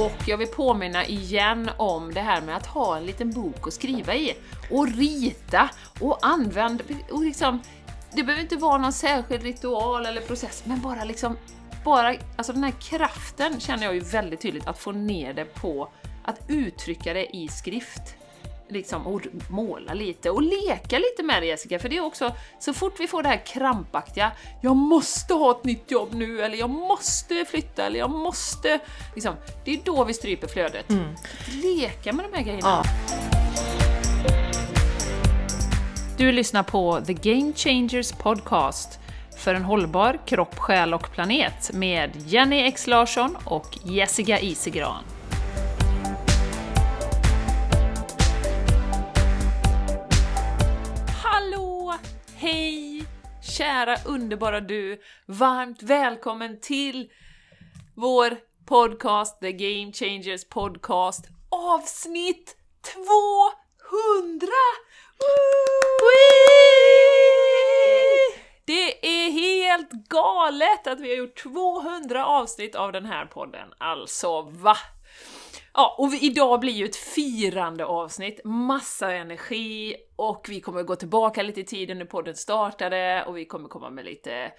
Och jag vill påminna igen om det här med att ha en liten bok att skriva i. Och rita och använda, och liksom, det behöver inte vara någon särskild ritual eller process, men bara liksom, bara, alltså den här kraften känner jag ju väldigt tydligt att få ner det på, att uttrycka det i skrift liksom och måla lite och leka lite med det Jessica, för det är också så fort vi får det här krampaktiga, jag måste ha ett nytt jobb nu eller jag måste flytta eller jag måste, liksom, det är då vi stryper flödet. Mm. Leka med de här grejerna. Ja. Du lyssnar på The Game Changers Podcast för en hållbar kropp, själ och planet med Jenny X Larsson och Jessica Isegran. Hej kära underbara du! Varmt välkommen till vår podcast, The Game Changers Podcast, avsnitt 200! Det är helt galet att vi har gjort 200 avsnitt av den här podden, alltså va? Ja, och vi, idag blir ju ett firande avsnitt, massa energi och vi kommer gå tillbaka lite i tiden när podden startade och vi kommer komma med lite,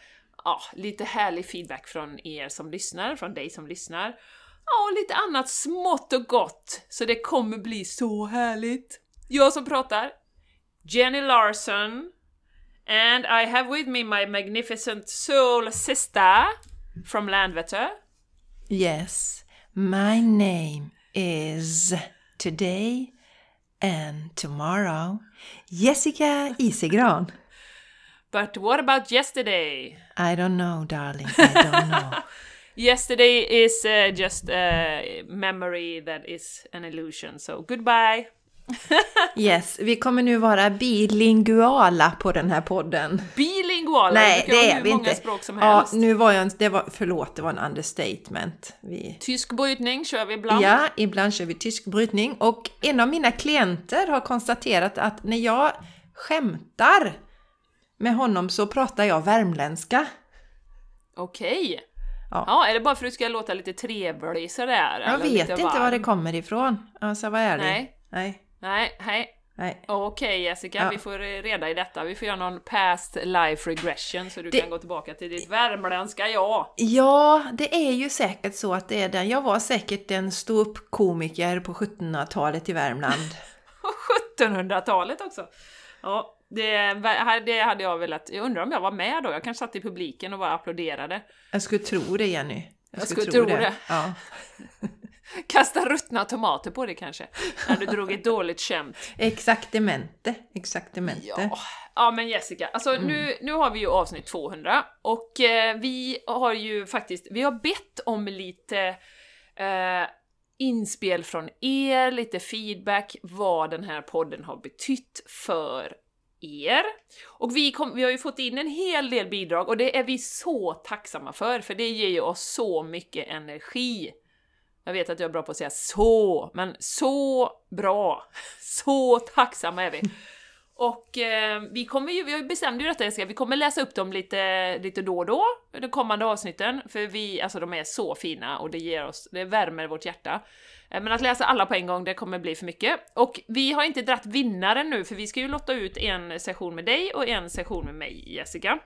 ja, lite härlig feedback från er som lyssnar, från dig som lyssnar. Ja, och lite annat smått och gott, så det kommer bli så härligt. Jag som pratar, Jenny Larsson, and I have with me my magnificent soul sister from Landvetter. Yes, my name is today and tomorrow Jessica Isegran. But what about yesterday? I don't know, darling. I don't know. yesterday is uh, just a memory that is an illusion, so goodbye. yes, vi kommer nu vara bilinguala på den här podden. Bilinguala? Nej, det är vi inte. språk som helst. Ja, nu var jag det var, förlåt, det var en understatement. Vi... Tysk brytning kör vi ibland. Ja, ibland kör vi tysk brytning. Och en av mina klienter har konstaterat att när jag skämtar med honom så pratar jag värmländska. Okej. Ja. ja, är det bara för att du ska låta lite trevlig sådär? Jag vet inte var det kommer ifrån. Alltså, vad är det? Nej. Nej. Nej, hej. Nej. Okej okay, Jessica, ja. vi får reda i detta. Vi får göra någon past life regression så du det... kan gå tillbaka till ditt värmländska jag. Ja, det är ju säkert så att det är den. Jag var säkert en ståuppkomiker på 1700-talet i Värmland. 1700-talet också! Ja, det, det hade jag velat. Jag undrar om jag var med då? Jag kanske satt i publiken och bara applåderade. Jag skulle tro det Jenny. Jag, jag skulle, skulle tro, tro det. det. Ja. Kasta ruttna tomater på det kanske, när du drog ett dåligt skämt. Exaktamente, exaktamente. Ja, ja men Jessica, alltså mm. nu, nu har vi ju avsnitt 200 och eh, vi har ju faktiskt, vi har bett om lite eh, inspel från er, lite feedback, vad den här podden har betytt för er. Och vi, kom, vi har ju fått in en hel del bidrag och det är vi så tacksamma för, för det ger ju oss så mycket energi. Jag vet att jag är bra på att säga så, men så bra! Så tacksamma är vi! Och eh, vi kommer ju, vi bestämde ju detta Jessica, vi kommer läsa upp dem lite, lite då och då, de kommande avsnitten, för vi, alltså de är så fina och det ger oss, det värmer vårt hjärta. Eh, men att läsa alla på en gång, det kommer bli för mycket. Och vi har inte dratt vinnaren nu, för vi ska ju lotta ut en session med dig och en session med mig, Jessica.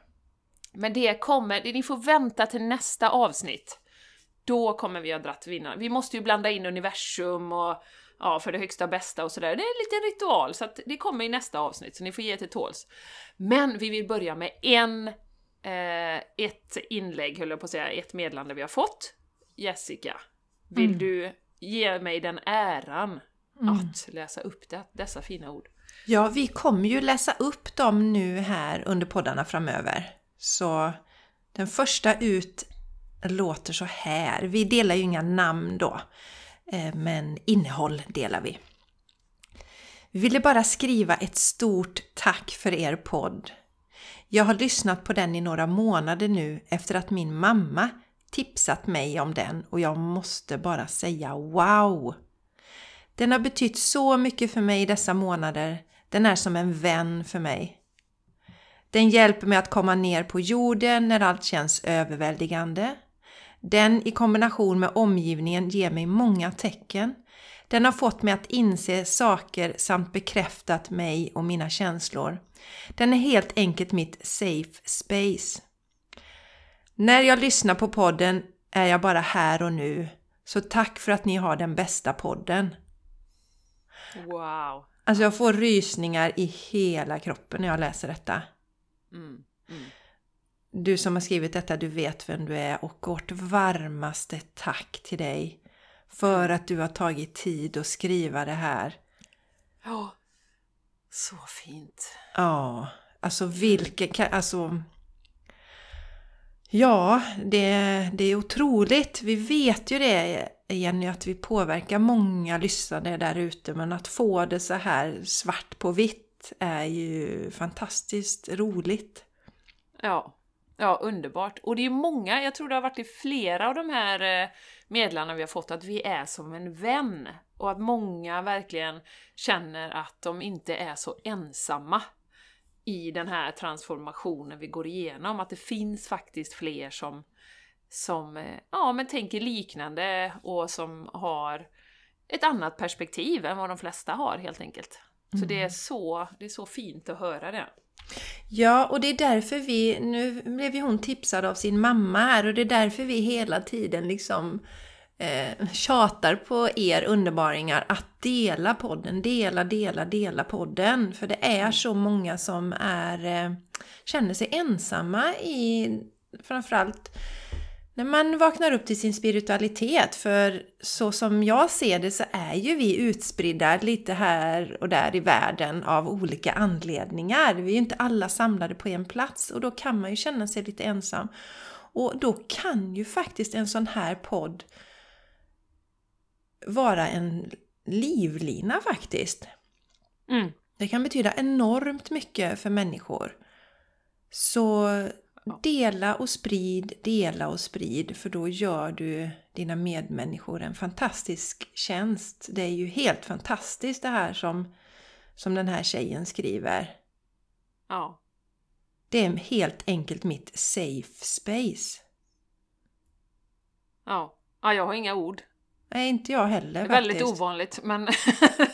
Men det kommer, ni får vänta till nästa avsnitt då kommer vi ha dratt vinnaren. Vi måste ju blanda in universum och ja, för det högsta bästa och sådär. Det är en liten ritual, så att det kommer i nästa avsnitt, så ni får ge till tåls. Men vi vill börja med en, eh, ett inlägg, höll jag på att säga, ett meddelande vi har fått. Jessica, vill mm. du ge mig den äran mm. att läsa upp det, dessa fina ord? Ja, vi kommer ju läsa upp dem nu här under poddarna framöver. Så den första ut låter så här. Vi delar ju inga namn då, eh, men innehåll delar vi. Vi ville bara skriva ett stort tack för er podd. Jag har lyssnat på den i några månader nu efter att min mamma tipsat mig om den och jag måste bara säga wow! Den har betytt så mycket för mig dessa månader. Den är som en vän för mig. Den hjälper mig att komma ner på jorden när allt känns överväldigande. Den i kombination med omgivningen ger mig många tecken. Den har fått mig att inse saker samt bekräftat mig och mina känslor. Den är helt enkelt mitt safe space. När jag lyssnar på podden är jag bara här och nu. Så tack för att ni har den bästa podden. Wow! Alltså jag får rysningar i hela kroppen när jag läser detta. Mm. Mm. Du som har skrivit detta, du vet vem du är och vårt varmaste tack till dig för att du har tagit tid att skriva det här. Ja, så fint. Ja, alltså vilken... Alltså, ja, det, det är otroligt. Vi vet ju det Jenny, att vi påverkar många lyssnare där ute men att få det så här svart på vitt är ju fantastiskt roligt. Ja, ja underbart. Och det är många, jag tror det har varit i flera av de här eh, medlarna vi har fått, att vi är som en vän. Och att många verkligen känner att de inte är så ensamma i den här transformationen vi går igenom. Att det finns faktiskt fler som, som eh, ja, men tänker liknande och som har ett annat perspektiv än vad de flesta har helt enkelt. Så det, är så, det är så fint att höra det. Ja, och det är därför vi, nu blev ju hon tipsad av sin mamma här och det är därför vi hela tiden liksom eh, tjatar på er underbaringar att dela podden, dela, dela, dela podden. För det är så många som är, eh, känner sig ensamma i framförallt när man vaknar upp till sin spiritualitet, för så som jag ser det så är ju vi utspridda lite här och där i världen av olika anledningar. Vi är ju inte alla samlade på en plats och då kan man ju känna sig lite ensam. Och då kan ju faktiskt en sån här podd vara en livlina faktiskt. Mm. Det kan betyda enormt mycket för människor. Så dela och sprid, dela och sprid, för då gör du dina medmänniskor en fantastisk tjänst. Det är ju helt fantastiskt det här som, som den här tjejen skriver. Ja. Det är helt enkelt mitt safe space. Ja. ja, jag har inga ord. Nej, inte jag heller Det är faktiskt. väldigt ovanligt, men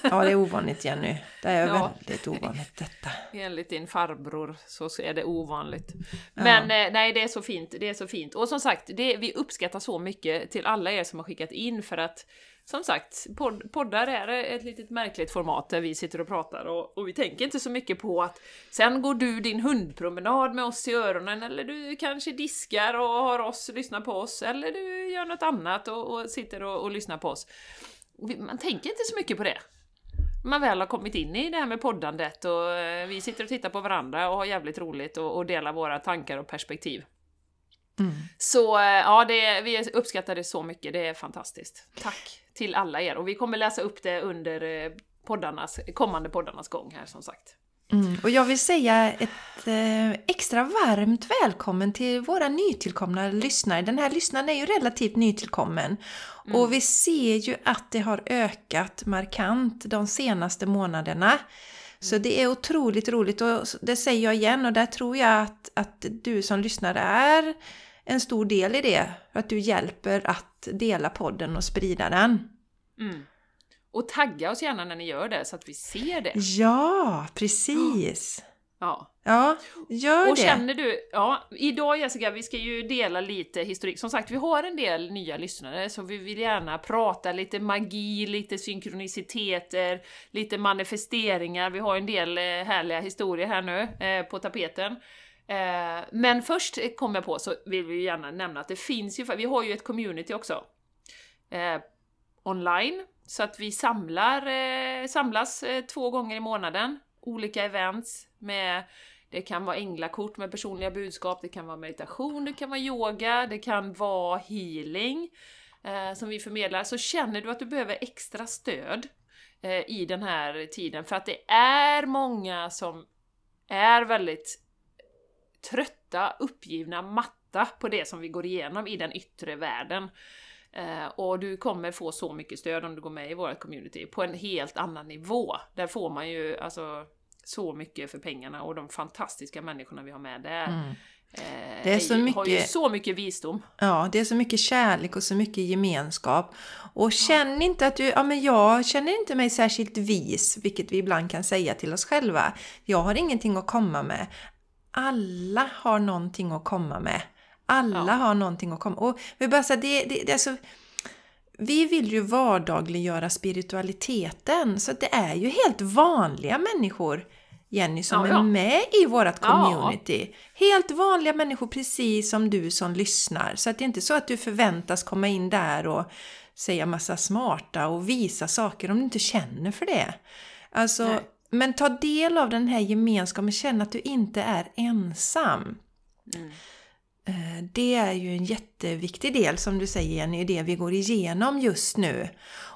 Ja, det är ovanligt Jenny. Det är Ja. väldigt ovanligt detta. enligt din farbror så är det ovanligt. Men eh, nej, det är så fint. Det är så fint. Och som sagt, det, vi uppskattar så mycket till alla er som har skickat in för att som sagt, podd, poddar är ett litet märkligt format där vi sitter och pratar och, och vi tänker inte så mycket på att sen går du din hundpromenad med oss i öronen eller du kanske diskar och har oss, lyssnar på oss eller du gör något annat och, och sitter och, och lyssnar på oss. Man tänker inte så mycket på det. Man väl har kommit in i det här med poddandet och eh, vi sitter och tittar på varandra och har jävligt roligt och, och delar våra tankar och perspektiv. Mm. Så eh, ja, det, vi uppskattar det så mycket, det är fantastiskt. Tack till alla er och vi kommer läsa upp det under eh, poddarnas, kommande poddarnas gång här som sagt. Mm. Och jag vill säga ett eh, extra varmt välkommen till våra nytillkomna lyssnare. Den här lyssnaren är ju relativt nytillkommen. Och vi ser ju att det har ökat markant de senaste månaderna. Så det är otroligt roligt och det säger jag igen och där tror jag att, att du som lyssnar är en stor del i det. Att du hjälper att dela podden och sprida den. Mm. Och tagga oss gärna när ni gör det så att vi ser det. Ja, precis! Ja. Ja, gör Och det. känner du, ja, idag Jessica, vi ska ju dela lite historik. Som sagt, vi har en del nya lyssnare, så vi vill gärna prata lite magi, lite synkroniciteter, lite manifesteringar. Vi har en del eh, härliga historier här nu eh, på tapeten. Eh, men först kom jag på så vill vi ju gärna nämna att det finns ju, vi har ju ett community också. Eh, online, så att vi samlar, eh, samlas eh, två gånger i månaden. Olika events med det kan vara änglakort med personliga budskap, det kan vara meditation, det kan vara yoga, det kan vara healing eh, som vi förmedlar. Så känner du att du behöver extra stöd eh, i den här tiden, för att det är många som är väldigt trötta, uppgivna, matta på det som vi går igenom i den yttre världen. Eh, och du kommer få så mycket stöd om du går med i vårt community på en helt annan nivå. Där får man ju alltså så mycket för pengarna och de fantastiska människorna vi har med där Mm. eh, Det är så ju- har ju mycket- så mycket visdom. Ja, det är så mycket kärlek och så mycket gemenskap. Och känn inte att du, ja men jag känner inte mig särskilt vis, vilket vi ibland kan säga till oss själva. Jag har ingenting att komma med. Alla har någonting att komma med. Alla Ja. har någonting att komma Och vi bara säga, det, det, det är så, vi vill ju vardagliggöra spiritualiteten, så det är ju helt vanliga människor Jenny som Ja, ja. är med i vårt Ja. community. Helt vanliga människor precis som du som lyssnar. Så att det är inte så att du förväntas komma in där och säga massa smarta och visa saker om du inte känner för det. Alltså, Nej. Men ta del av den här gemenskapen, känn att du inte är ensam. Mm. Eh, Det är ju en jätteviktig del som du säger Jenny, det vi går igenom just nu.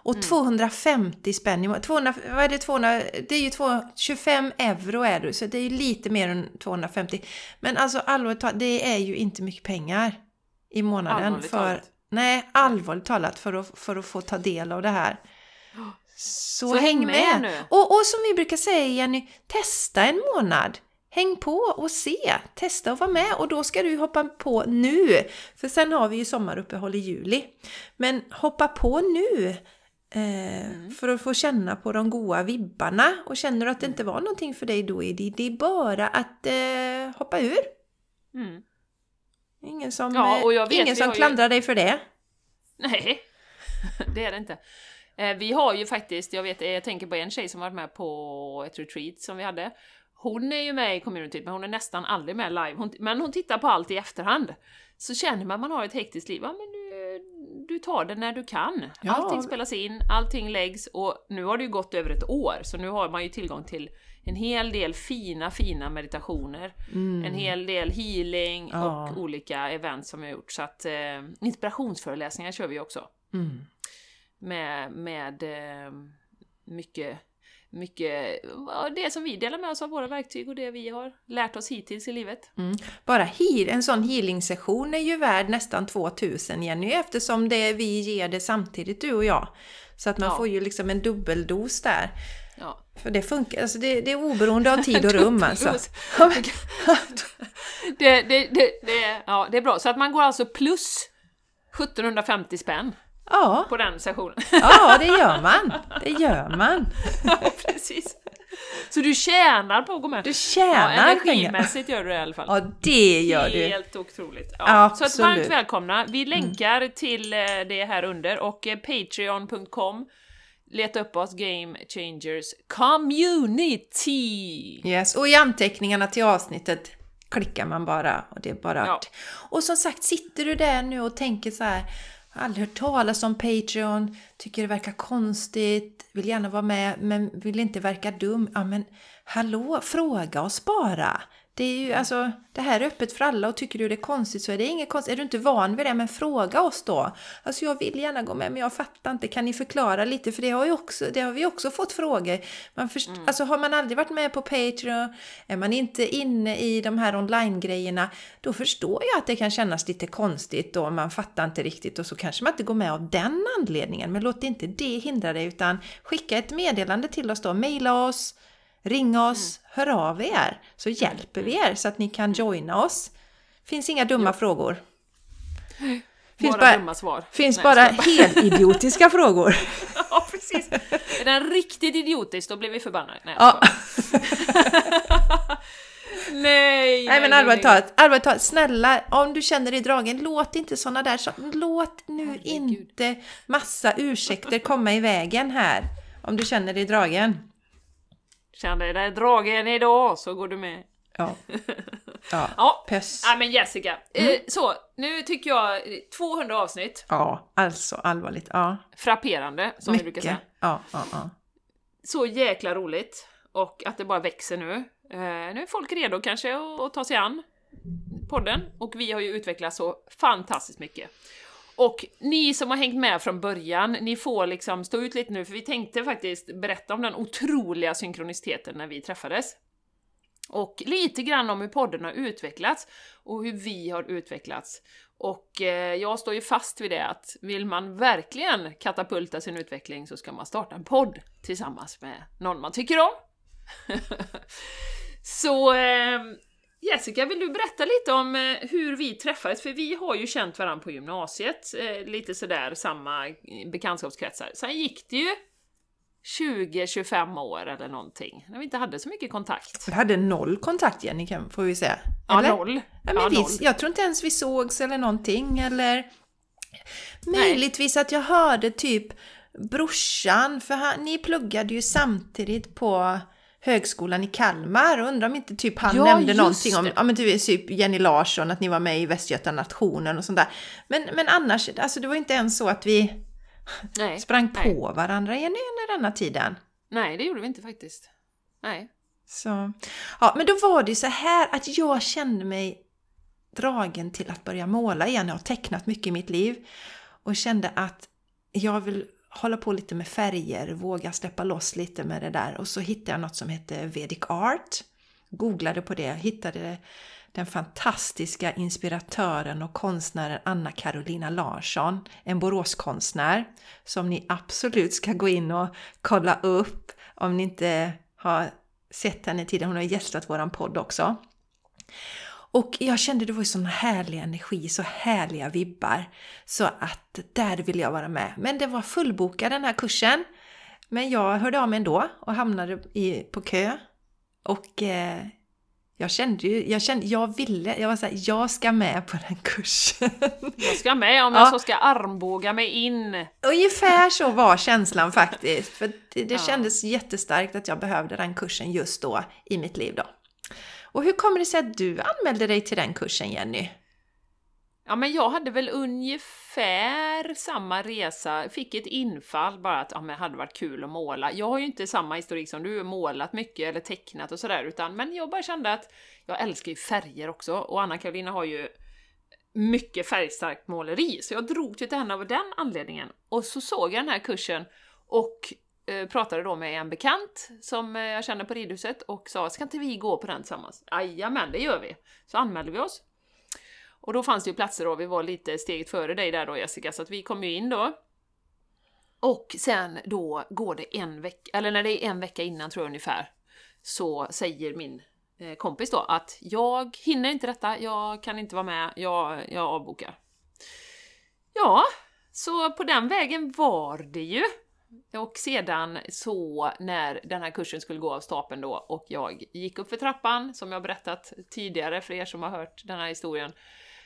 Och 250 spänn, i må- 200, vad är det 200, det är ju 2, 25 euro är det, så det är ju lite mer än 250. Men alltså allvarligt talat, det är ju inte mycket pengar i månaden Allvarligt för, talat. nej allvarligt talat för att, för att få ta del av det här. Så, Så häng med! med nu. Och, och som vi brukar säga Jenny, testa en månad. Häng på och se, testa och vara med och då ska du hoppa på nu. För sen har vi ju sommaruppehåll i juli. Men hoppa på nu eh, Mm. för att få känna på de goda vibbarna. Och känner du att det inte var någonting för dig då är det, det är bara att eh, hoppa ur. Mm. Ingen som, Ja, eh, vet, ingen som har ju- klandrar dig för det. Nej, det är det inte. Eh, Vi har ju faktiskt, jag vet, jag tänker på en tjej som varit med på ett retreat som vi hade. Hon är ju med i communityt, men hon är nästan aldrig med live. Hon, men hon tittar på allt i efterhand. Så känner man att man har ett hektiskt liv, ja men du, du tar det när du kan. Ja. Allting spelas in, allting läggs och nu har det ju gått över ett år, så nu har man ju tillgång till en hel del fina, fina meditationer. En hel del healing Mm. Ja. och olika event som har gjort. Så att eh, inspirationsföreläsningar kör vi också Mm. Med, med eh, mycket, mycket, det som vi delar med oss av våra verktyg och det vi har lärt oss hittills i livet. Mm. Bara heal, en sån healing-session är ju värd nästan 2000 Jenny eftersom det vi ger det samtidigt du och jag. Så att man Ja. får ju liksom en dubbeldos där. Ja. För det funkar, alltså det, det är oberoende av tid och rum alltså. det, det, det, det, ja, det är bra, så att man går alltså plus 1750 spänn Ja, på den sessionen. ja det gör man. Det gör man. ja, precis. Så du tjänar på att gå med? Du ja, tjänar pengar. energimässigt gör du det i alla fall. Ja, det gör du. Helt otroligt. Ja. Så att Absolut. Mm. varmt välkomna. Vi länkar till eh, det här under och eh, patreon.com Leta upp oss Game Changers Community! Yes, och i anteckningarna till avsnittet klickar man bara och det är bara Ja. Och som sagt, sitter du där nu och tänker så här "Jag har aldrig hört talas om Patreon, tycker det verkar konstigt, vill gärna vara med men vill inte verka dum. Ja men hallå, fråga oss bara! Det är ju alltså, det här är öppet för alla och tycker du det är konstigt så är det inget konstigt. Är du inte van vid det, men fråga oss då. Alltså jag vill gärna gå med men jag fattar inte, kan ni förklara lite? För det har, ju också, det har vi också fått frågor. Man först, Alltså har man aldrig varit med på Patreon, är man inte inne i de här online-grejerna, då förstår jag att det kan kännas lite konstigt och man fattar inte riktigt och så kanske man inte går med av den anledningen. Men låt inte det hindra dig utan skicka ett meddelande till oss då, mejla oss, ringa oss, hör av er så hjälper vi er så att ni kan joina oss. Finns inga dumma frågor. Finns bara, dumma svar. finns Nej, bara jag skojar. helt idiotiska frågor. ja, precis. Är den riktigt idiotisk, då blir vi förbannade. Nej, Ja. skojar. nej, Nej men nej, allvarligt nej. talat, allvarligt talat, snälla om du känner dig dragen, låt inte såna där så, låt nu Herregud. inte massa ursäkter komma i vägen här. Om du känner dig dragen. Känner dig dragen idag, så går du med. Ja. Ja. Ja, Pöss. Nej men Jessica, Mm. eh, så nu tycker jag eh, 200 avsnitt, Ja, alltså allvarligt. Ja. frapperande som vi brukar Mycket. säga. Ja, ja, ja. Så jäkla roligt och att det bara växer nu. Eh, nu är folk redo kanske att, att ta sig an podden och vi har ju utvecklats så fantastiskt mycket. Och ni som har hängt med från början, ni får liksom stå ut lite nu för vi tänkte faktiskt berätta om den otroliga synkroniciteten när vi träffades. Och lite grann om hur podden har utvecklats och hur vi har utvecklats. Och eh, jag står ju fast vid det att vill man verkligen katapulta sin utveckling så ska man starta en podd tillsammans med någon man tycker om. så eh, Jessica, vill du berätta lite om eh, hur vi träffades? För vi har ju känt varandra på gymnasiet, eh, lite sådär samma bekantskapskretsar. Sen gick det ju 20-25 år eller någonting, när vi inte hade så mycket kontakt. Vi hade noll kontakt Jenny, får vi säga. Ja, Eller? noll. Ja, men Ja, vi, noll. jag tror inte ens vi sågs eller någonting. Eller möjligtvis att jag hörde typ brorsan, för han, ni pluggade ju samtidigt på högskolan i Kalmar. Undrar om inte typ han Ja, nämnde någonting om ja, men typ Jenny Larsson, att ni var med i Västgöta nationen och sånt där. Men, men annars, alltså det var inte ens så att vi Nej. sprang Nej. på varandra Jenny under denna tiden. Nej, det gjorde vi inte faktiskt. Nej. Så, ja, men då var det ju så här att jag kände mig dragen till att börja måla igen. Jag har tecknat mycket i mitt liv och kände att jag vill hålla på lite med färger, våga släppa loss lite med det där. Och så hittade jag något som hette Vedic Art. Googlade på det, hittade den fantastiska inspiratören och konstnären Anna Carolina Larsson, en Boråskonstnär som ni absolut ska gå in och kolla upp om ni inte har sett henne tidigare. Hon har gästat våran podd också. Och jag kände det var ju sån härlig energi, så härliga vibbar. Så att där vill jag vara med. Men det var fullbokad den här kursen. Men jag hörde av mig ändå och hamnade i, på kö. Och eh, jag kände ju, jag kände, jag ville, jag var såhär, jag ska med på den kursen. Jag ska med om Ja. jag så ska armbåga mig in. Ungefär så var känslan faktiskt. För det, det Ja. kändes jättestarkt att jag behövde den kursen just då i mitt liv då. Och hur kommer det sig att du anmälde dig till den kursen Jenny? Ja, men jag hade väl ungefär samma resa, fick ett infall bara att ja, men det hade varit kul att måla. Jag har ju inte samma historik som du, målat mycket eller tecknat och sådär, utan men jag bara kände att jag älskar ju färger också och Anna-Karolina har ju mycket färgstarkt måleri, så jag drog till henne av den anledningen. Och så såg jag den här kursen och Eh, pratade då med en bekant som eh, jag känner på ridhuset och sa ska inte vi gå på den tillsammans? men det gör vi! Så anmälde vi oss. Och då fanns det ju platser då, vi var lite steget före dig där då Jessica, så att vi kom ju in då. Och sen då går det en vecka, eller när det är en vecka innan tror jag ungefär, så säger min eh, kompis då att jag hinner inte detta, jag kan inte vara med, jag, jag avbokar. Ja, så på den vägen var det ju. Och sedan så när den här kursen skulle gå av stapeln då och jag gick upp för trappan, som jag berättat tidigare för er som har hört den här historien.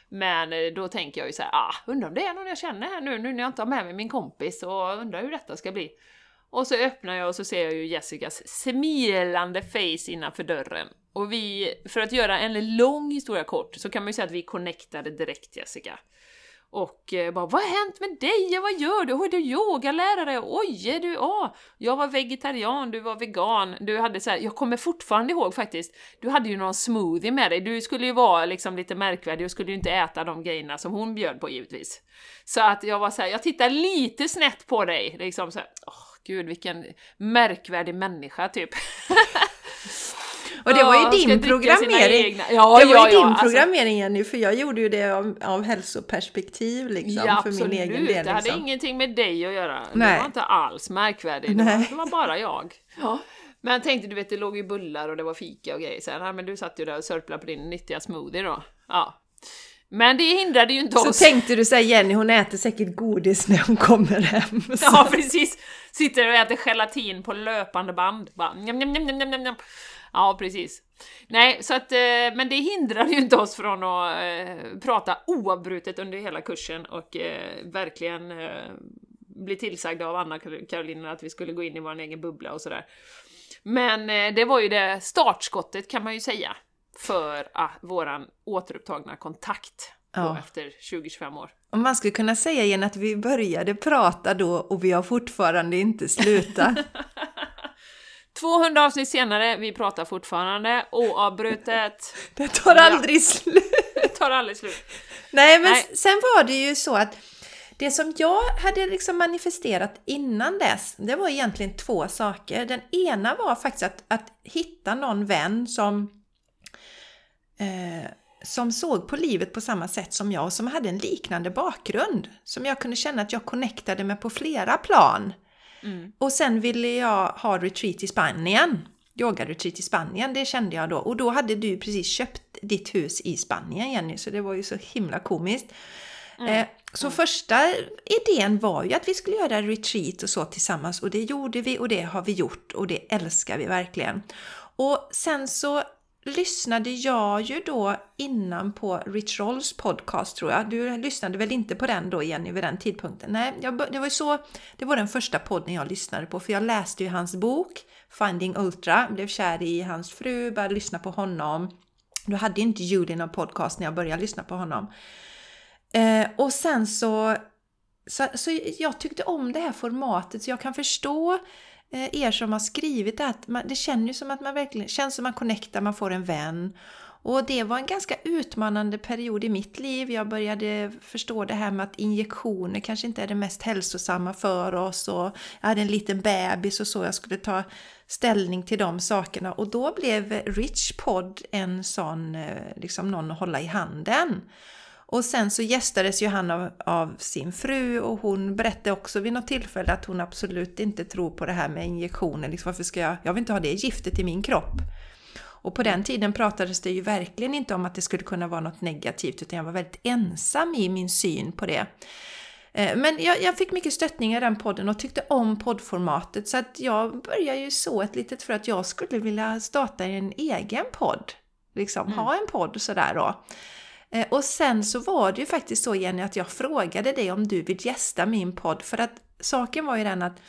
Men eh, då tänker jag ju så här, ah, undrar om det är någon jag känner här nu, nu när jag inte har med mig min kompis och undrar hur detta ska bli. Och så öppnar jag och så ser jag ju Jessicas smilande face innanför dörren. Och vi, för att göra en lång historia kort, så kan man ju säga att vi connectade direkt Jessica. Och eh, bara vad har hänt med dig? Vad gör du? Oj, du är yogalärare? Oj, är du? Ah, jag var vegetarian, du var vegan. Du hade så här, jag kommer fortfarande ihåg faktiskt, du hade ju någon smoothie med dig. Du skulle ju vara liksom lite märkvärdig och skulle ju inte äta de grejerna som hon bjöd på givetvis. Så att jag var så här, jag tittar lite snett på dig, liksom så här, oh, gud vilken märkvärdig människa typ. Och det var ju Ja, din programmering. Ja, det var ja, ju ja, din alltså- programmering Jenny, för jag gjorde ju det av, av hälsoperspektiv liksom, ja, för absolut. min egen del. Det hade Liksom. ingenting med dig att göra. Det Nej. var inte alls märkvärdigt. Det var, det var bara jag. Men jag tänkte, du vet, det låg ju bullar och det var fika och grejer. Så här, men du satt ju där och sörplade på din nyttiga smoothie då. Ja. Men det hindrade ju inte Så oss. tänkte du säga Jenny, hon äter säkert godis när hon kommer hem. Så- Ja, precis. Sitter och äter gelatin på löpande band. Bara, njam, njam, njam, njam, njam. Ja, precis. Nej, så att, eh, men det hindrade ju inte oss från att eh, prata oavbrutet under hela kursen och eh, verkligen bli tillsagda av Anna Karolina att vi skulle gå in i vår egen bubbla och sådär. Men det var ju det startskottet kan man ju säga för ah, våran återupptagna kontakt Ja. efter 20-25 år. Och man skulle kunna säga igen att vi började prata då och vi har fortfarande inte slutat. 200 avsnitt senare, vi pratar fortfarande oavbrutet. Det tar Ja. aldrig slut. Det tar aldrig slut. Nej, men Nej. sen var det ju så att det som jag hade liksom manifesterat innan dess, det var egentligen två saker. Den ena var faktiskt att, att hitta någon vän som eh, som såg på livet på samma sätt som jag och som hade en liknande bakgrund. Som jag kunde känna att jag connectade med på flera plan. Mm. Och sen ville jag ha retreat i Spanien. Yoga-retreat i Spanien, det kände jag då. Och då hade du precis köpt ditt hus i Spanien Jenny, så det var ju så himla komiskt. Mm. Eh, så första idén var ju att vi skulle göra retreat och så tillsammans och det gjorde vi och det har vi gjort och det älskar vi verkligen. Och sen så lyssnade jag ju då innan på Rich Rolls podcast tror jag. Du lyssnade väl inte på den då Jenny vid den tidpunkten? Nej, jag, det var ju så. Det var den första podden jag lyssnade på för jag läste ju hans bok Finding Ultra, blev kär i hans fru, började lyssna på honom. Då hade inte Julie någon podcast när jag började lyssna på honom. Eh, och sen så, så, så jag tyckte om det här formatet så jag kan förstå eh, Eh, er som har skrivit det att man, det känns ju som att man verkligen känns som att man connectar, man får en vän. Och det var en ganska utmanande period i mitt liv. Jag började förstå det här med att injektioner kanske inte är det mest hälsosamma för oss och jag hade en liten bebis och så, jag skulle ta ställning till de sakerna och då blev Rich Pod en sån, eh, liksom någon att hålla i handen. Och sen så gästades ju han av, av, sin fru och hon berättade också vid något tillfälle att hon absolut inte tror på det här med injektioner. Liksom, varför ska jag, jag vill inte ha det giftet i min kropp. Och på den tiden pratades det ju verkligen inte om att det skulle kunna vara något negativt utan jag var väldigt ensam i min syn på det. Eh, men jag, jag, fick mycket stöttning i den podden och tyckte om poddformatet så att jag började ju så ett litet för att jag skulle vilja starta en egen podd. Liksom mm. ha en podd sådär då. Eh, och sen så var det ju faktiskt så Jenny att jag frågade dig om du vill gästa min podd. För att saken var ju den att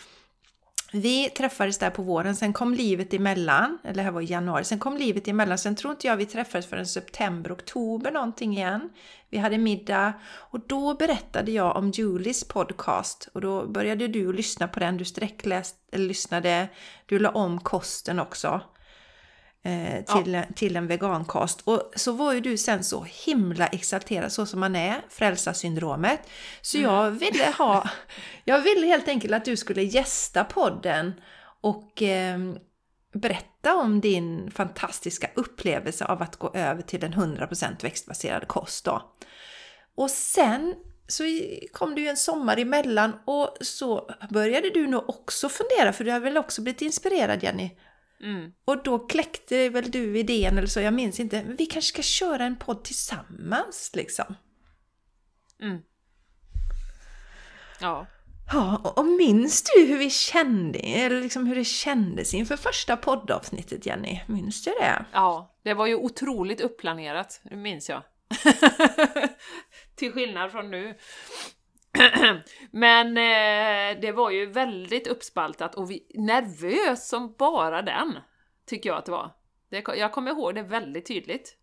vi träffades där på våren, sen kom livet emellan, eller det här var i januari, sen kom livet emellan, sen tror inte jag vi träffades förrän september, oktober någonting igen. Vi hade middag och då berättade jag om Julies podcast. Och då började du lyssna på den, du sträckläste, eller lyssnade, du la om kosten också eh, till, ja. till en vegankost. Och så var ju du sen så himla exalterad så som man är, frälsarsyndromet. Så mm. jag ville ha, jag ville helt enkelt att du skulle gästa podden och eh, berätta om din fantastiska upplevelse av att gå över till en 100% växtbaserad kost då. Och sen så kom det ju en sommar emellan och så började du nog också fundera, för du har väl också blivit inspirerad Jenny Mm. Och då kläckte väl du idén eller så, jag minns inte. Vi kanske ska köra en podd tillsammans liksom. Mm. Ja. Ja, och minns du hur vi kände, eller liksom hur det kändes inför första poddavsnittet Jenny? Minns du det? Ja, det var ju otroligt upplanerat, det minns jag. Till skillnad från nu. Men eh, det var ju väldigt uppspaltat och vi, nervös som bara den, tycker jag att det var. Det, jag kommer ihåg det väldigt tydligt.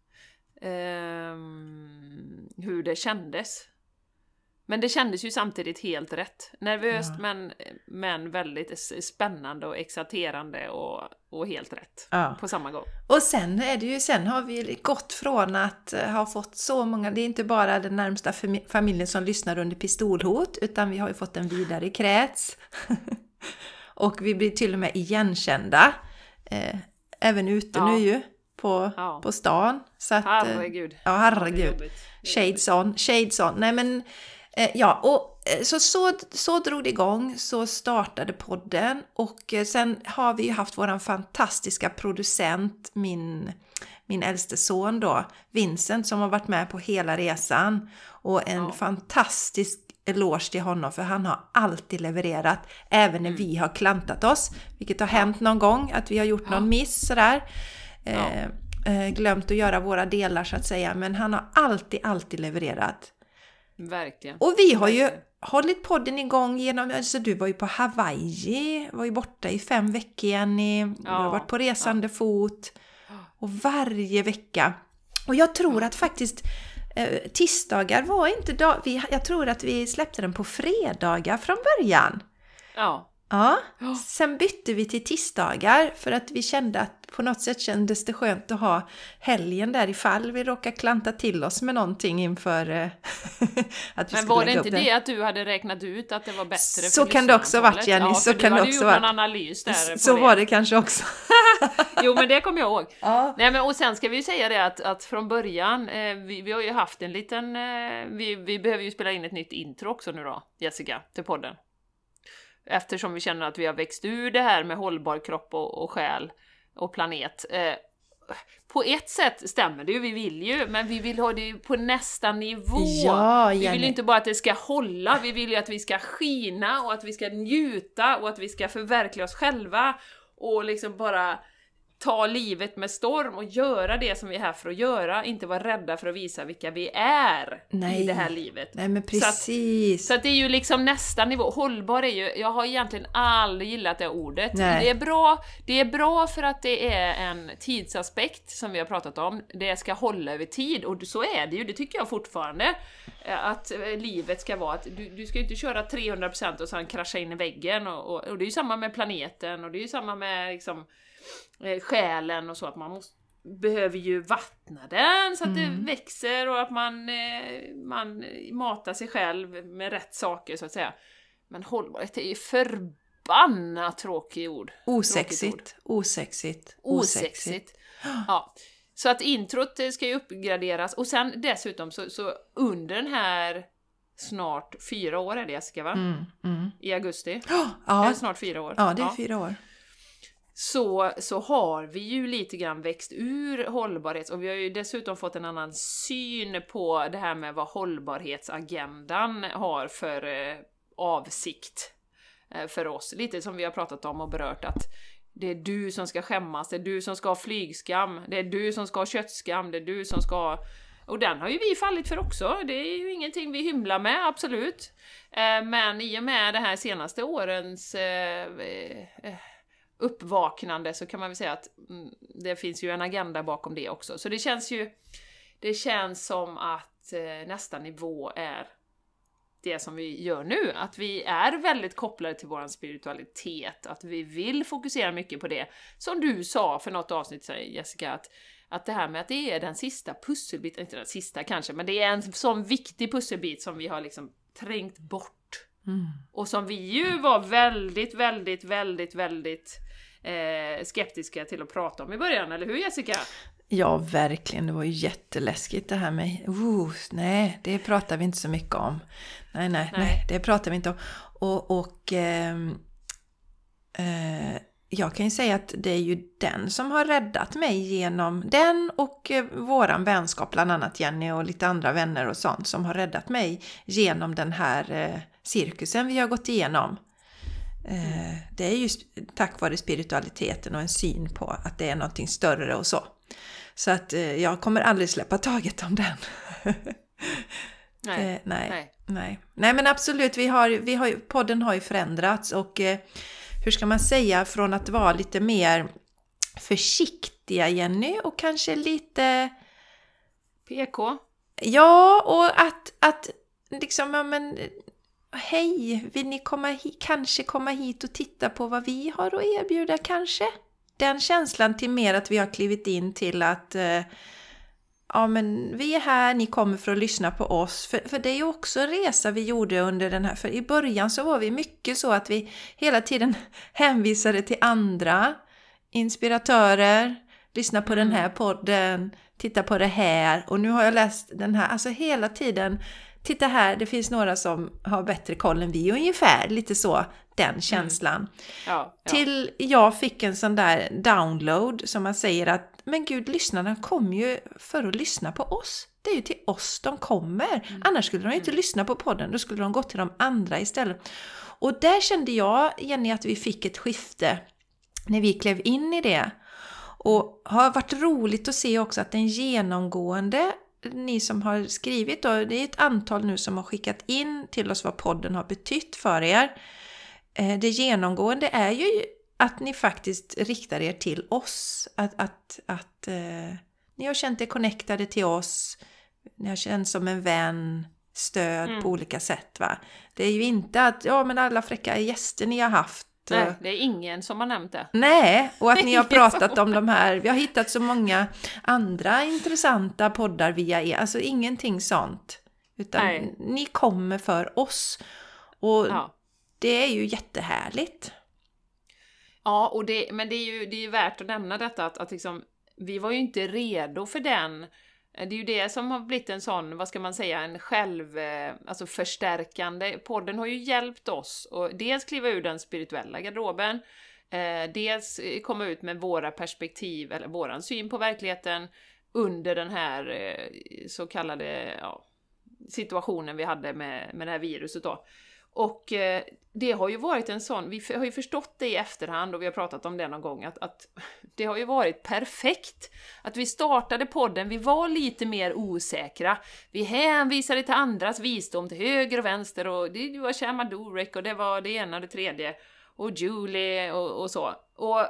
Eh, hur det kändes. Men det kändes ju samtidigt helt rätt. Nervöst ja. men, men väldigt spännande och exalterande och, och helt rätt ja. på samma gång. Och sen är det ju, sen har vi gått från att eh, ha fått så många, det är inte bara den närmsta familjen som lyssnar under pistolhot, utan vi har ju fått en vidare krets. och vi blir till och med igenkända. Eh, även ute ja. nu ju, på, ja. på stan. Så att, herregud. Ja, herregud. Shades on, shades on. Nej men Eh, ja, och eh, så, så, så drog det igång, så startade podden och eh, sen har vi ju haft våran fantastiska producent, min, min äldste son då, Vincent, som har varit med på hela resan. Och en ja. fantastisk eloge till honom för han har alltid levererat, även när mm. vi har klantat oss, vilket har ja. hänt någon gång, att vi har gjort någon miss sådär. Eh, glömt att göra våra delar så att säga, men han har alltid, alltid levererat. Verkligen. Och vi har ju hållit podden igång genom, alltså du var ju på Hawaii, var ju borta i fem veckor Jenny, ja, du har varit på resande ja. fot. Och varje vecka. Och jag tror att faktiskt eh, tisdagar var inte dag, vi, jag tror att vi släppte den på fredagar från början. Ja. Ja, sen bytte vi till tisdagar för att vi kände att på något sätt kändes det skönt att ha helgen där ifall vi råkar klanta till oss med någonting inför eh, att vi Men var det inte det att du hade räknat ut att det var bättre Så kan det också varit Jenny, ja, så kan det också varit. en analys där Så det. var det kanske också. jo men det kommer jag ihåg. Ja. Nej men och sen ska vi ju säga det att, att från början, eh, vi, vi har ju haft en liten, eh, vi, vi behöver ju spela in ett nytt intro också nu då, Jessica, till podden. Eftersom vi känner att vi har växt ur det här med hållbar kropp och, och själ och planet. Eh, på ett sätt stämmer det ju, vi vill ju, men vi vill ha det på nästa nivå. Ja, vi vill ju inte bara att det ska hålla, vi vill ju att vi ska skina och att vi ska njuta och att vi ska förverkliga oss själva och liksom bara ta livet med storm och göra det som vi är här för att göra, inte vara rädda för att visa vilka vi är Nej. i det här livet. Nej men Så att- precis. Så att det är ju liksom nästa nivå. Hållbar är ju, jag har egentligen aldrig gillat det ordet. Det är, bra, det är bra för att det är en tidsaspekt som vi har pratat om. Det ska hålla över tid och så är det ju, det tycker jag fortfarande. Eh, Att eh, livet ska vara att du, du ska inte köra 300% och sen krascha in i väggen och, och, och det är ju samma med planeten och det är ju samma med liksom eh, själen och så att man måste behöver ju vattna den så att det växer och att man, eh, man matar sig själv med rätt saker så att säga. Men hållbarhet är ju förbannat tråkigt ord. Tråkigt ord. Osexigt, osexigt, Osexigt. Ja. Så att introt eh, ska ju uppgraderas och sen dessutom så, så under den här snart fyra år är det Jessica va? Mm, mm. I augusti. Är Ja, det snart fyra år? ja, det är fyra år så, så har vi ju lite grann växt ur hållbarhet och vi har ju dessutom fått en annan syn på det här med vad hållbarhetsagendan har för eh, avsikt eh, för oss. Lite som vi har pratat om och berört att det är du som ska skämmas, det är du som ska ha flygskam, det är du som ska ha köttskam, det är du som ska ha... Och den har ju vi fallit för också, det är ju ingenting vi hymlar med, absolut. Eh, Men i och med det här senaste årens eh, eh, uppvaknande så kan man väl säga att mm, det finns ju en agenda bakom det också. Så det känns ju, det känns som att eh, nästa nivå är det som vi gör nu, att vi är väldigt kopplade till vår spiritualitet, att vi vill fokusera mycket på det. Som du sa för något avsnitt sedan, Jessica, att, att det här med att det är den sista pusselbiten, inte den sista kanske, men det är en sån viktig pusselbit som vi har liksom trängt bort. Och som vi ju var väldigt, väldigt, väldigt, väldigt eh, skeptiska till att prata om i början, eller hur Jessica? Ja, verkligen. Det var ju jätteläskigt det här med... Uh, nej, det pratar vi inte så mycket om. Nej, nej, nej, Nej. det pratar vi inte om. Och, och ehm, eh, jag kan ju säga att det är ju den som har räddat mig genom den och eh, våran vänskap, bland annat Jenny och lite andra vänner och sånt, som har räddat mig genom den här eh, cirkusen vi har gått igenom. Eh, det är ju tack vare spiritualiteten och en syn på att det är någonting större och så. Så att eh, jag kommer aldrig släppa taget om den. Nej. Eh, nej, Nej. nej. nej. men absolut, vi har, vi har, podden har ju förändrats och hur ska man säga, från att vara lite mer försiktiga Jenny och kanske lite, PK? ja och att, att liksom, ja men hej, vill ni komma kanske komma hit och titta på vad vi har att erbjuda kanske? Den känslan till mer att vi har klivit in till att eh, ja men vi är här, ni kommer för att lyssna på oss. För, för det är ju också en resa vi gjorde under den här, för i början så var vi mycket så att vi hela tiden hänvisade till andra inspiratörer, lyssna på den här podden, titta på det här och nu har jag läst den här, alltså hela tiden Titta här, det finns några som har bättre koll än vi, ungefär lite så, den känslan. Ja. ja. Till jag fick en sån där download som man säger att men gud, lyssnarna kommer ju för att lyssna på oss. Det är ju till oss de kommer. Annars skulle de ju inte lyssna på podden, då skulle de gå till de andra istället. Och där kände jag, Jenny, att vi fick ett skifte när vi klev in i det. Och har varit roligt att se också att den genomgående, ni som har skrivit då, det är ett antal nu som har skickat in till oss vad podden har betytt för er. Eh, Det genomgående är ju att ni faktiskt riktar er till oss. Att, att, att eh, ni har känt er connectade till oss. Ni har känt som en vän, stöd Mm. på olika sätt. Va? Det är ju inte att ja, men alla fräcka gäster ni har haft. Nej, eh, det är ingen som har nämnt det. Nej, och att ni har pratat om de här. Vi har hittat så många andra intressanta poddar via er. Alltså ingenting sånt. Utan Nej. ni kommer för oss. Och Ja. det är ju jättehärligt. Ja, och det, men det är ju det är värt att nämna detta att, att liksom, vi var ju inte redo för den. Eh, det är ju det som har blivit en sån, vad ska man säga, en själv, eh, alltså förstärkande. Podden har ju hjälpt oss att dels kliva ur den spirituella garderoben, eh, dels komma ut med våra perspektiv, eller våran syn på verkligheten under den här så kallade ja, situationen vi hade med, med det här viruset då. Och eh, det har ju varit en sån, vi har ju förstått det i efterhand och vi har pratat om det någon gång, att, att det har ju varit perfekt. Att vi startade podden, vi var lite mer osäkra. Vi hänvisade till andras visdom till höger och vänster och det var Shama Durek och det var det ena och det tredje. Och Julie och, och så. Och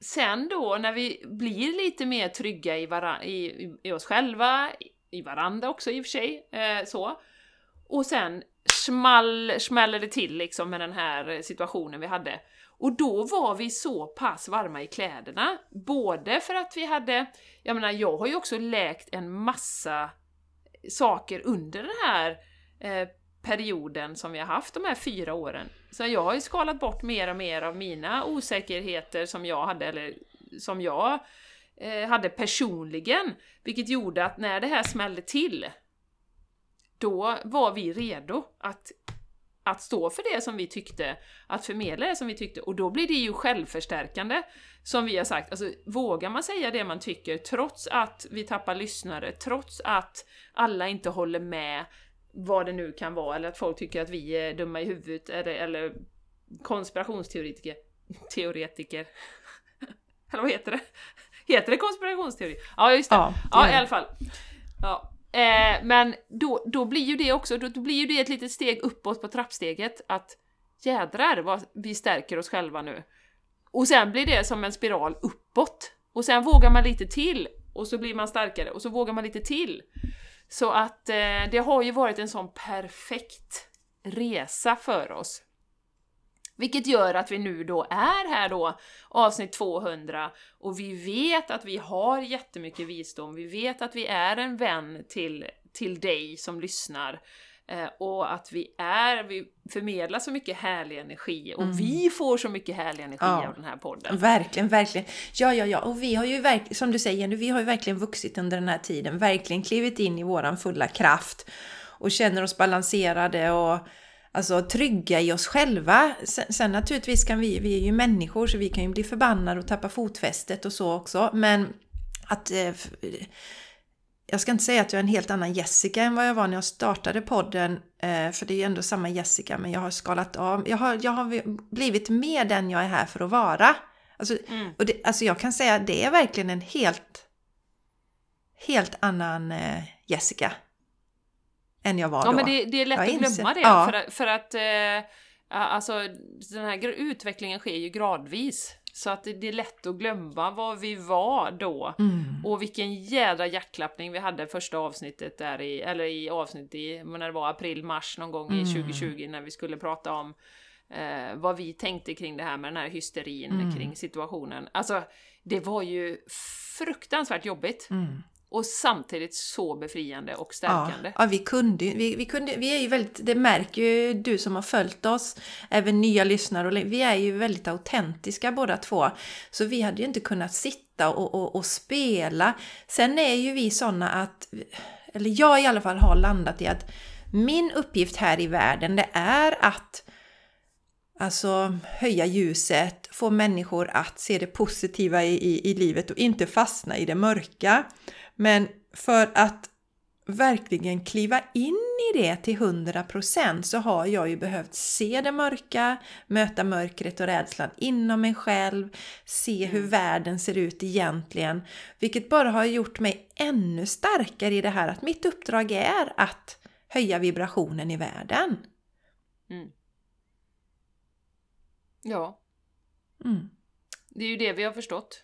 sen då när vi blir lite mer trygga i, i, i oss själva, i varandra också i och för sig, eh, så. Och sen small, smäller det till liksom med den här situationen vi hade. Och då var vi så pass varma i kläderna, både för att vi hade, jag menar jag har ju också läkt en massa saker under den här eh, perioden som vi har haft de här fyra åren. Så jag har ju skalat bort mer och mer av mina osäkerheter som jag hade, eller som jag eh, hade personligen, vilket gjorde att när det här smällde till, då var vi redo att, att stå för det som vi tyckte, att förmedla det som vi tyckte, och då blir det ju självförstärkande, som vi har sagt. Alltså, vågar man säga det man tycker, trots att vi tappar lyssnare, trots att alla inte håller med, vad det nu kan vara, eller att folk tycker att vi är dumma i huvudet, eller, eller konspirationsteoretiker, teoretiker, eller vad heter det? Heter det konspirationsteori? Ja, just det. Ja, det ja i alla fall. Ja. Eh, men då, då blir ju det också, då, då, blir ju det ett litet steg uppåt på trappsteget, att jädrar vad vi stärker oss själva nu. Och sen blir det som en spiral uppåt. Och sen vågar man lite till, och så blir man starkare, och så vågar man lite till. Så att eh, det har ju varit en sån perfekt resa för oss. Vilket gör att vi nu då är här då, avsnitt 200, och vi vet att vi har jättemycket visdom, vi vet att vi är en vän till, till dig som lyssnar, eh, och att vi är, vi förmedlar så mycket härlig energi, och mm. vi får så mycket härlig energi ja, av den här podden. Verkligen, verkligen. Ja, ja, ja, och vi har ju verkligen, som du säger, vi har ju verkligen vuxit under den här tiden, verkligen klivit in i våran fulla kraft, och känner oss balanserade och alltså, trygga i oss själva. Sen, sen, naturligtvis kan vi, vi är ju människor så vi kan ju bli förbannade och tappa fotfästet och så också. Men att... Eh, jag ska inte säga att jag är en helt annan Jessica än vad jag var när jag startade podden, eh, för det är ju ändå samma Jessica, men jag har skalat av. Jag har, jag har blivit mer den jag är här för att vara. Alltså, mm. och det, alltså jag kan säga att det är verkligen en helt, helt annan eh, Jessica än jag var då. Ja, men det, det är lätt jag att glömma det, ja. för, för att eh, alltså, den här utvecklingen sker ju gradvis. Så att det, det är lätt att glömma vad vi var då. Mm. Och vilken jädra hjärtklappning vi hade första avsnittet där i, eller i avsnittet i, när det var april, mars någon gång mm. i 2020 när vi skulle prata om eh, vad vi tänkte kring det här med den här hysterin mm. kring situationen. Alltså, det var ju fruktansvärt jobbigt. Mm och samtidigt så befriande och stärkande. Ja, ja vi kunde vi, vi kunde, vi är ju väldigt, det märker ju du som har följt oss, även nya lyssnare, och vi är ju väldigt autentiska båda två. Så vi hade ju inte kunnat sitta och, och, och spela. Sen är ju vi sådana att, eller jag i alla fall har landat i att min uppgift här i världen, det är att Alltså höja ljuset, få människor att se det positiva i, i, i livet och inte fastna i det mörka. Men för att verkligen kliva in i det till 100% så har jag ju behövt se det mörka, möta mörkret och rädslan inom mig själv, se hur mm. världen ser ut egentligen, vilket bara har gjort mig ännu starkare i det här att mitt uppdrag är att höja vibrationen i världen. Mm. Ja. Mm. Det är ju det vi har förstått.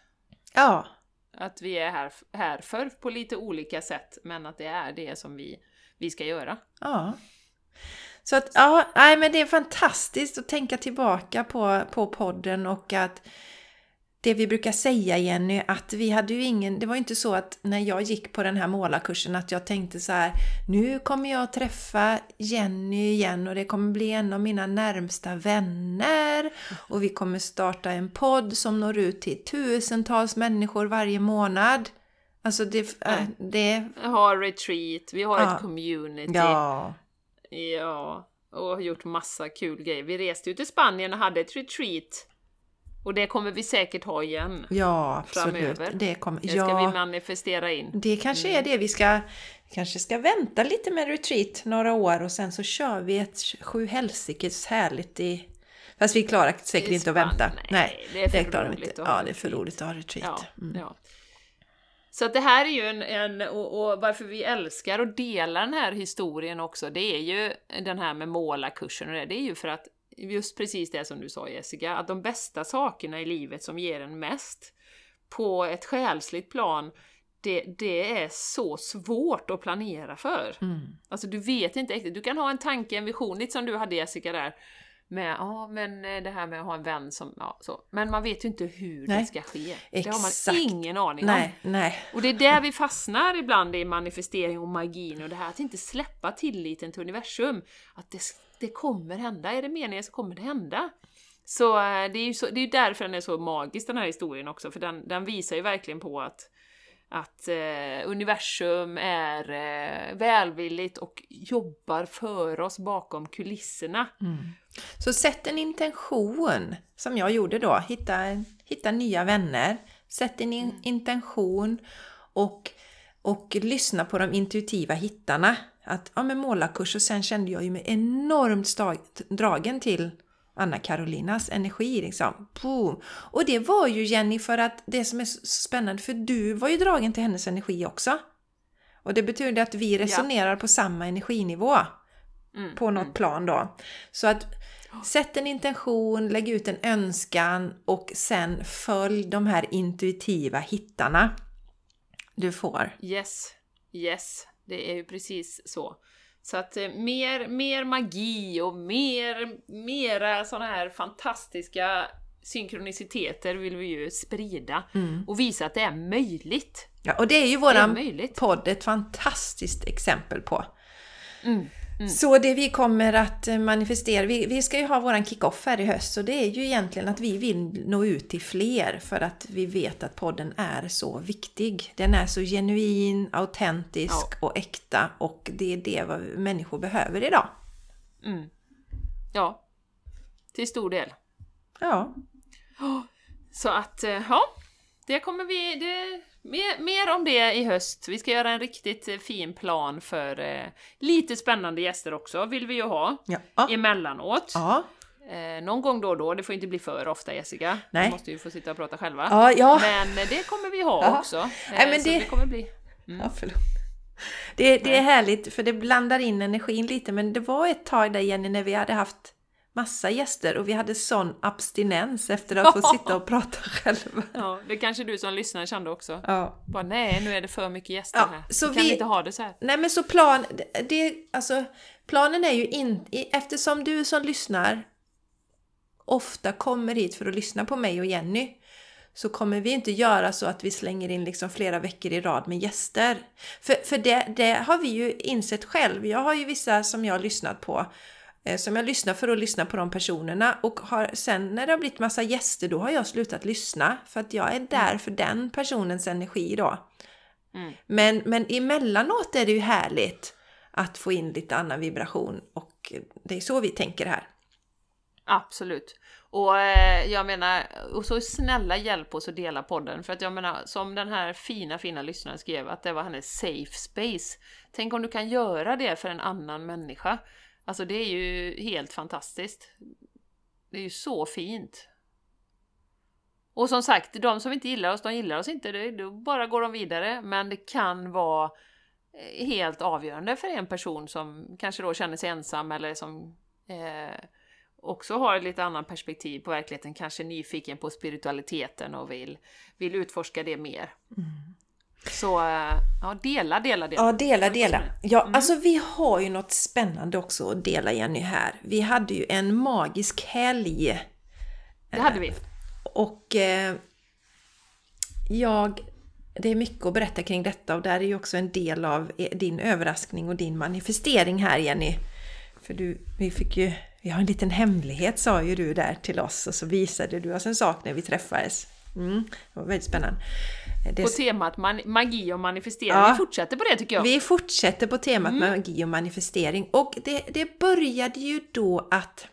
Ja. Att vi är här, här för på lite olika sätt, men att det är det som vi, vi ska göra. Ja. Så att, ja, nej men det är fantastiskt att tänka tillbaka på, på podden och att det vi brukar säga Jenny, att vi hade ju ingen, det var ju inte så att när jag gick på den här målarkursen att jag tänkte så här, nu kommer jag träffa Jenny igen och det kommer bli en av mina närmsta vänner och vi kommer starta en podd som når ut till tusentals människor varje månad. Alltså det... Äh, det... Vi har retreat, vi har ja. ett community. Ja. Ja, och har gjort massa kul grejer. Vi reste ju till Spanien och hade ett retreat Och det kommer vi säkert ha igen. Ja, absolut. Framöver. Det, kommer, Det ska ja, vi manifestera in. det kanske är det vi ska kanske ska vänta lite med retreat några år och sen så kör vi ett sju helsikes härligt i... Fast vi klarar säkert inte att vänta. Nej, det är för vi roligt inte. att ha Ja, det är för roligt att ha retreat. Ja, Mm. ja. Så att det här är ju en, en och, och varför vi älskar att dela den här historien också, det är ju den här med målarkursen och det, det är ju för att just precis det som du sa Jessica, att de bästa sakerna i livet som ger en mest på ett själsligt plan, det, det är så svårt att planera för. Mm. Alltså du vet inte riktigt, du kan ha en tanke, en vision, lite som du hade Jessica där, med ja men eh, det här med att ha en vän som, ja så. Men man vet ju inte hur Nej. det ska ske. Det har Exakt. man ingen aning om. Nej, nej. Och det är där vi fastnar ibland i manifestering och magin och det här att inte släppa tilliten till universum. Att det, det kommer hända, är det meningen så kommer det hända. Så eh, det är ju så, det är därför den är så magisk den här historien också, för den, den visar ju verkligen på att att eh, universum är eh, välvilligt och jobbar för oss bakom kulisserna. Så sätt en intention, som jag gjorde då. Hitta, hitta nya vänner. Sätt en in, intention och, och lyssna på de intuitiva hittarna. Att, ja men målarkurs och sen kände jag ju mig enormt stag, dragen till Anna Karolinas energi liksom. Boom. Och det var ju Jenny för att det som är så spännande, för du var ju dragen till hennes energi också. Och det betyder att vi resonerar på samma energinivå Mm. på något plan då. Så att sätt en intention, lägg ut en önskan och sen följ de här intuitiva hittarna du får. Yes, yes, det är ju precis så. Så att eh, mer, mer magi och mer, mera sådana här fantastiska synkroniciteter vill vi ju sprida och visa att det är möjligt. Ja, och det är ju är våran möjligt. podd ett fantastiskt exempel på. Mm. Så det vi kommer att eh, manifestera, vi, vi ska ju ha våran kick-off här i höst så det är ju egentligen att vi vill nå ut till fler för att vi vet att podden är så viktig. Den är så genuin, autentisk och äkta och det är det vad människor behöver idag. Mm. Ja, till stor del. Ja, Så att, eh, ja, det kommer vi... Det, mer, mer om det i höst. Vi ska göra en riktigt eh, fin plan för eh, lite spännande gäster också, vill vi ju ha. ja. Emellanåt. ja. Eh, någon gång då och då, det får inte bli för ofta Jessica. Nej. Vi måste ju få sitta och prata själva. ja, ja. Men eh, det kommer vi ha Ja. också. Eh, Nej, men så det- det kommer bli... Ja, förlåt. Det, det är härligt för det blandar in energin lite men det var ett tag där Jenny när vi hade haft massa gäster och vi hade sån abstinens efter att få sitta och prata själva. Ja, det kanske du som lyssnar kände också. Ja. Bara nej, nu är det för mycket gäster Ja, här. så vi kan vi- inte ha det så här. Nej men så plan, det- alltså planen är ju inte, eftersom du som lyssnar ofta kommer hit för att lyssna på mig och Jenny så kommer vi inte göra så att vi slänger in liksom flera veckor i rad med gäster. För, för det, det har vi ju insett själv. Jag har ju vissa som jag har lyssnat på som jag lyssnar för att lyssna på de personerna och har, sen när det har blivit massa gäster då har jag slutat lyssna för att jag är där för den personens energi då. Mm. Men, men emellanåt är det ju härligt att få in lite annan vibration och det är så vi tänker här. Absolut. Och eh, jag menar, och så snälla hjälp oss att dela podden. För att jag menar, som den här fina, fina lyssnaren skrev, att det var hennes safe space. Tänk om du kan göra det för en annan människa. Alltså det är ju helt fantastiskt. Det är ju så fint. Och som sagt, de som inte gillar oss, de gillar oss inte. Det, då bara går de vidare. Men det kan vara eh, helt avgörande för en person som kanske då känner sig ensam eller som eh, också har ett lite annan perspektiv på verkligheten, kanske nyfiken på spiritualiteten och vill, vill utforska det mer. Mm. Så eh, ja, dela, dela, dela. Ja, dela, dela. Ja, Mm. alltså vi har ju något spännande också att dela Jenny här. Vi hade ju en magisk helg Det hade vi. och eh, jag, det är mycket att berätta kring detta och där är ju också en del av eh, din överraskning och din manifestering här Jenny. För du, vi fick ju, vi har en liten hemlighet sa ju du där till oss och så visade du oss en sak när vi träffades. Mm, det var väldigt spännande. Det, På temat magi och manifestering. Ja. Vi fortsätter på det tycker jag. Vi fortsätter på temat magi och manifestering och det, det började ju då att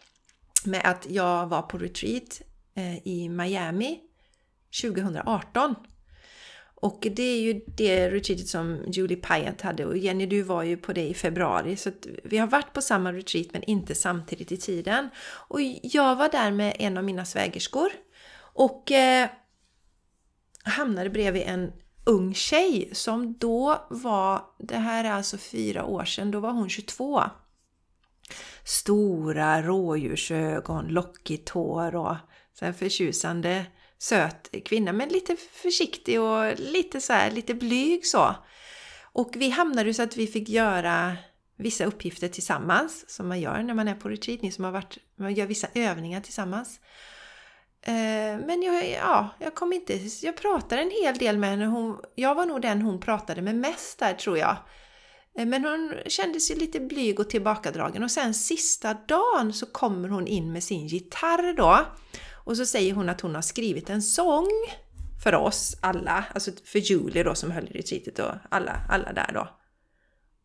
med att jag var på retreat eh, i Miami 2018. Och det är ju det retreatet som Julie Pyatt hade och Jenny du var ju på det i februari så att vi har varit på samma retreat men inte samtidigt i tiden. Och jag var där med en av mina svägerskor och eh, hamnade bredvid en ung tjej som då var, det här är alltså fyra år sedan, då var hon 22. Stora rådjursögon, lockigt hår och så här förtjusande söt kvinna, men lite försiktig och lite så här, lite blyg så. Och vi hamnade så att vi fick göra vissa uppgifter tillsammans, som man gör när man är på retreat, ni som har varit, man gör vissa övningar tillsammans. Eh, men jag, ja, jag kom inte, jag pratade en hel del med henne. Hon, jag var nog den hon pratade med mest där tror jag. Eh, men hon kändes ju lite blyg och tillbakadragen och sen sista dagen så kommer hon in med sin gitarr då. Och så säger hon att hon har skrivit en sång för oss alla, alltså för Julie då som höll i retreatet och alla, alla där då.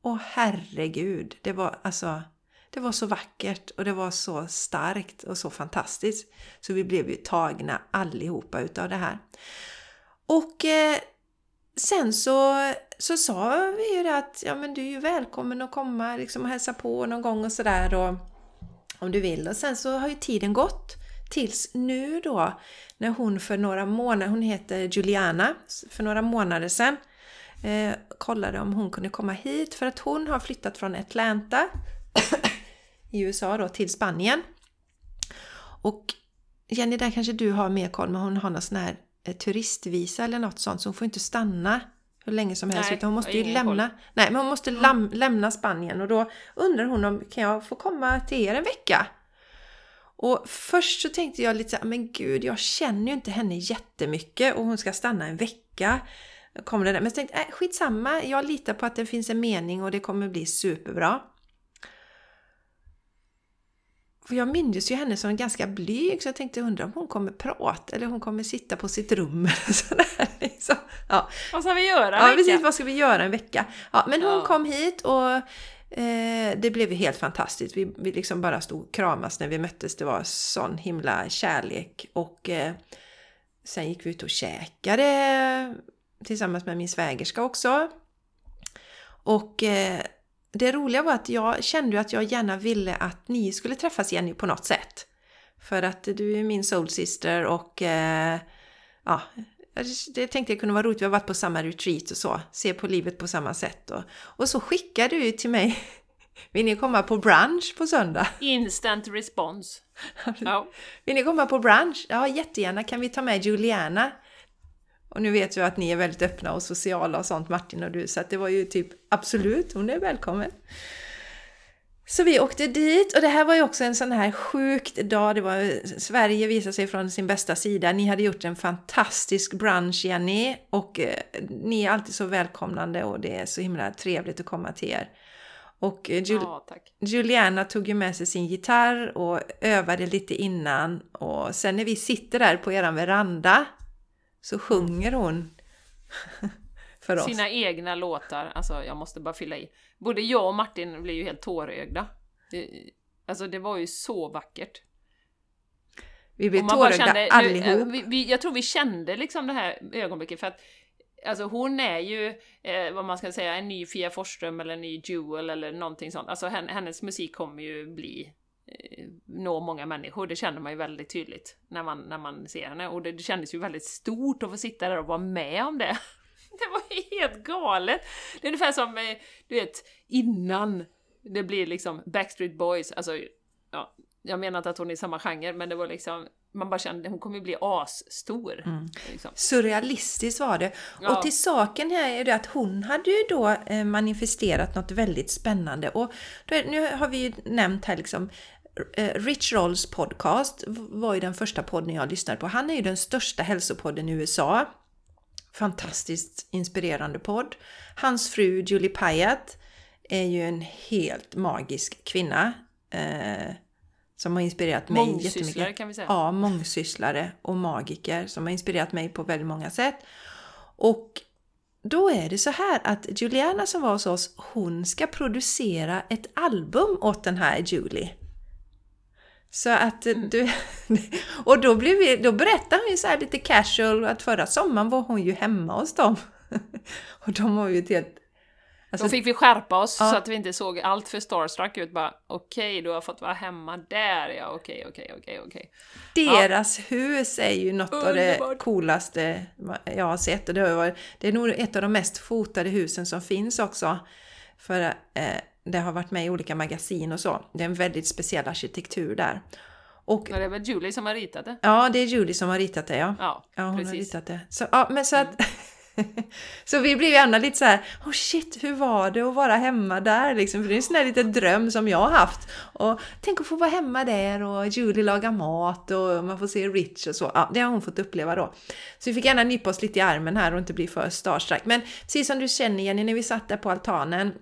Åh herregud, det var alltså det var så vackert och det var så starkt och så fantastiskt. Så vi blev ju tagna allihopa utav det här. Och eh, sen så, så sa vi ju det att ja men du är ju välkommen att komma liksom och hälsa på någon gång och sådär om du vill. Och sen så har ju tiden gått tills nu då när hon för några månader, hon heter Juliana, för några månader sedan eh, kollade om hon kunde komma hit för att hon har flyttat från Atlanta i USA då till Spanien. Och Jenny, där kanske du har mer koll, men hon har någon sån här eh, turistvisa eller något sånt så hon får inte stanna hur länge som helst Nej, utan hon måste ju lämna, koll. nej, men hon måste lam, lämna Spanien och då undrar hon om kan jag få komma till er en vecka? Och först så tänkte jag lite så här, men gud, jag känner ju inte henne jättemycket och hon ska stanna en vecka. Kommer det där. Men så tänkte jag, äh, skitsamma, jag litar på att det finns en mening och det kommer bli superbra. För jag minns ju henne som ganska blyg så jag tänkte undra om hon kommer prata eller hon kommer sitta på sitt rum. Sådär, liksom. ja. Vad ska vi göra? ja, Micke? precis. Vad ska vi göra en vecka? Ja, men hon Ja. kom hit och eh, det blev ju helt fantastiskt. Vi, vi liksom bara stod och kramas när vi möttes. Det var sån himla kärlek. Och eh, sen gick vi ut och käkade tillsammans med min svägerska också. Och eh, det roliga var att jag kände ju att jag gärna ville att ni skulle träffas Jenny på något sätt. För att du är min soul sister och eh, ja, det tänkte jag kunde vara roligt. Vi har varit på samma retreat och så. Se på livet på samma sätt. Och, och så skickade du till mig. Vill ni komma på brunch på söndag? Instant response. Ja. Vill ni komma på brunch? Ja, jättegärna. Kan vi ta med Juliana? Och nu vet jag att ni är väldigt öppna och sociala och sånt, Martin och du, så att det var ju typ absolut, hon är välkommen. Så vi åkte dit och det här var ju också en sån här sjukt dag. Det var, Sverige visade sig från sin bästa sida. Ni hade gjort en fantastisk brunch Jenny och eh, ni är alltid så välkomnande och det är så himla trevligt att komma till er. Och eh, Jul- ja. Juliana tog ju med sig sin gitarr och övade lite innan och sen när vi sitter där på eran veranda så sjunger hon för oss. Sina egna låtar, alltså jag måste bara fylla i. Både jag och Martin blev ju helt tårögda. Alltså det var ju så vackert. Vi blev tårögda kände- allihop. eh, vi, vi, jag tror vi kände liksom det här ögonblicket för att Alltså hon är ju, eh, vad man ska säga, en ny Fia Forsström eller en ny Jewel eller någonting sånt. Alltså hen, hennes musik kommer ju bli, nå många människor, det känner man ju väldigt tydligt när man, när man ser henne. Och det, det kändes ju väldigt stort att få sitta där och vara med om det. Det var helt galet! Det är ungefär som, eh, du vet, innan det blir liksom Backstreet Boys, alltså, ja, jag menar inte att hon är i samma genre, men det var liksom, man bara kände, hon kommer ju bli asstor. Liksom. Surrealistiskt var det. Ja. Och till saken här är det att hon hade ju då eh, manifesterat något väldigt spännande. Och nu har vi ju nämnt här liksom eh, Rich Rolls podcast var ju den första podden jag lyssnade på. Han är ju den största hälsopodden i USA. Fantastiskt inspirerande podd. Hans fru Julie Pyatt är ju en helt magisk kvinna. Eh, som har inspirerat mig Mångsysslare jättemycket. kan vi säga. Ja, mångsysslare och magiker som har inspirerat mig på väldigt många sätt. Och då är det så här att Juliana som var hos oss, hon ska producera ett album åt den här Julie. Så att du, och då, blev vi, då berättade hon ju så här lite casual att förra sommaren var hon ju hemma hos dem. och de var ju ett helt... Då Alltså, fick vi skärpa oss Ja. så att vi inte såg allt för starstruck ut bara okej, du har fått vara hemma där ja, okej, okej, okej, okej. deras hus är ju något av det Underbart. coolaste jag har sett. Och det, har varit, det är nog ett av de mest fotade husen som finns också. För eh, det har varit med i olika magasin och så. Det är en väldigt speciell arkitektur där. Och det är väl Julie som har ritat det? ja, det är Julie som har ritat det ja. Ja, Ja, hon har precis. Mm. ritat det. Så, ja, men så att... så vi blev ändå lite så här, oh shit, hur var det att vara hemma där liksom? För det är en sån där liten dröm som jag har haft. Och tänk att få vara hemma där och Julie lagar mat och man får se Rich och så. Ja, det har hon fått uppleva då. Så vi fick gärna nypa oss lite i armen här och inte bli för starstruck. Men precis som du känner Jenny, när vi satt där på altanen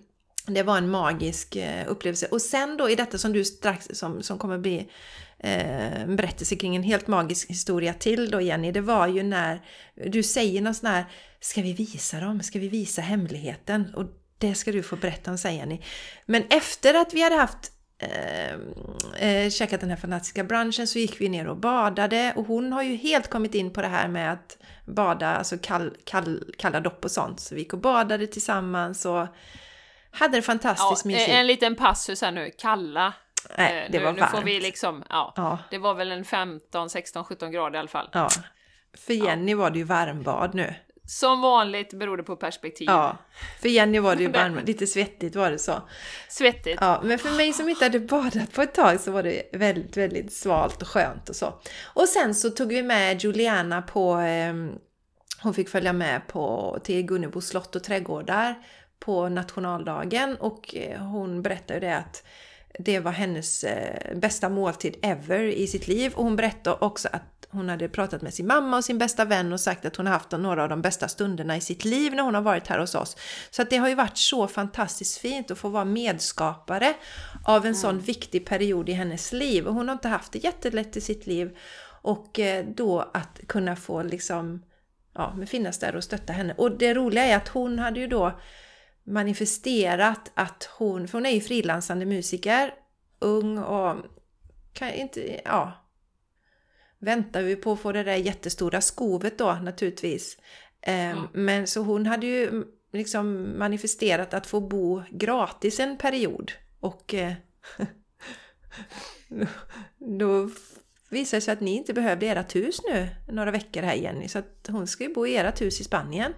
det var en magisk eh, upplevelse. Och sen då i detta som du strax, som, som kommer bli eh, en berättelse kring en helt magisk historia till då Jenny, det var ju när du säger någon sån här, ska vi visa dem? Ska vi visa hemligheten? Och det ska du få berätta om sen Jenny. Men efter att vi hade haft eh, eh, käkat den här fantastiska brunchen så gick vi ner och badade och hon har ju helt kommit in på det här med att bada, alltså kall, kall, kalla dopp och sånt. Så vi gick och badade tillsammans och hade det fantastiskt Ja, mysigt. en liten passus här nu, kalla. Nej, Eh, det nu, var nu får varmt. vi liksom, ja. Ja, Det var väl en 15, 16, 17 grader i alla fall. ja. För Jenny var det ju varmbad nu. Som vanligt beror det på perspektiv. Ja, för Jenny var det ju varmt, lite svettigt var det så. Svettigt. Ja, men för mig som inte hade badat på ett tag så var det väldigt, väldigt svalt och skönt och så. Och sen så tog vi med Juliana på, ehm, hon fick följa med på, till Gunnebo slott och trädgårdar på nationaldagen och eh, hon berättade det att det var hennes eh, bästa måltid ever i sitt liv och hon berättade också att hon hade pratat med sin mamma och sin bästa vän och sagt att hon har haft några av de bästa stunderna i sitt liv när hon har varit här hos oss. Så att det har ju varit så fantastiskt fint att få vara medskapare av en sån viktig period i hennes liv. Och hon har inte haft det jättelätt i sitt liv. Och eh, då att kunna få liksom, ja, men finnas där och stötta henne. Och det roliga är att hon hade ju då manifesterat att hon, för hon är ju frilansande musiker, ung och kan inte, ja, väntar vi på att få det där jättestora skovet då naturligtvis. Ja. Men så hon hade ju liksom manifesterat att få bo gratis en period. Och eh, då visade det sig att ni inte behövde ert hus nu några veckor här Jenny. Så att hon ska ju bo i ert hus i Spanien.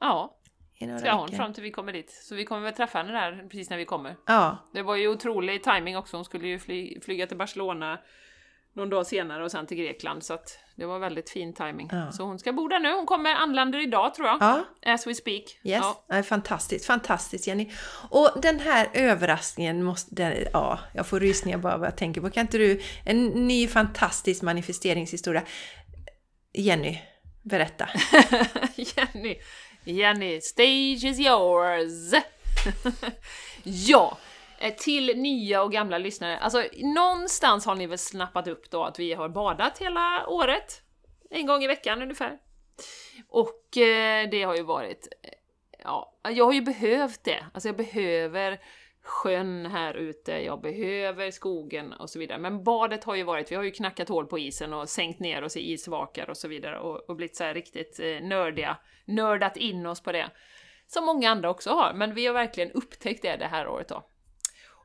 Ja, några ska hon veckor. fram till vi kommer dit. Så vi kommer väl träffa henne där precis när vi kommer. Ja, Det var ju otrolig timing också. Hon skulle ju fly, flyga till Barcelona någon dag senare och sen till Grekland. Så att det var väldigt fin timing. Ja. Så hon ska bo där nu. Hon kommer anländer idag tror jag. ja As we speak. Yes, Ja. ja. fantastiskt, fantastiskt Jenny. Och den här överraskningen måste, den, ja, jag får rysningar bara vad jag tänker på. Kan inte du, en ny fantastisk manifesteringshistoria. Jenny, berätta. Jenny, Jenny, stage is yours! ja, eh, till nya och gamla lyssnare. Alltså, någonstans har ni väl snappat upp då att vi har badat hela året? En gång i veckan ungefär. Och eh, det har ju varit... Eh, ja, jag har ju behövt det. Alltså jag behöver sjön här ute, jag behöver skogen och så vidare. Men badet har ju varit, vi har ju knackat hål på isen och sänkt ner oss i isvakar och så vidare och, och blivit så här riktigt eh, nördiga, nördat in oss på det. Som många andra också har, men vi har verkligen upptäckt det det här året då.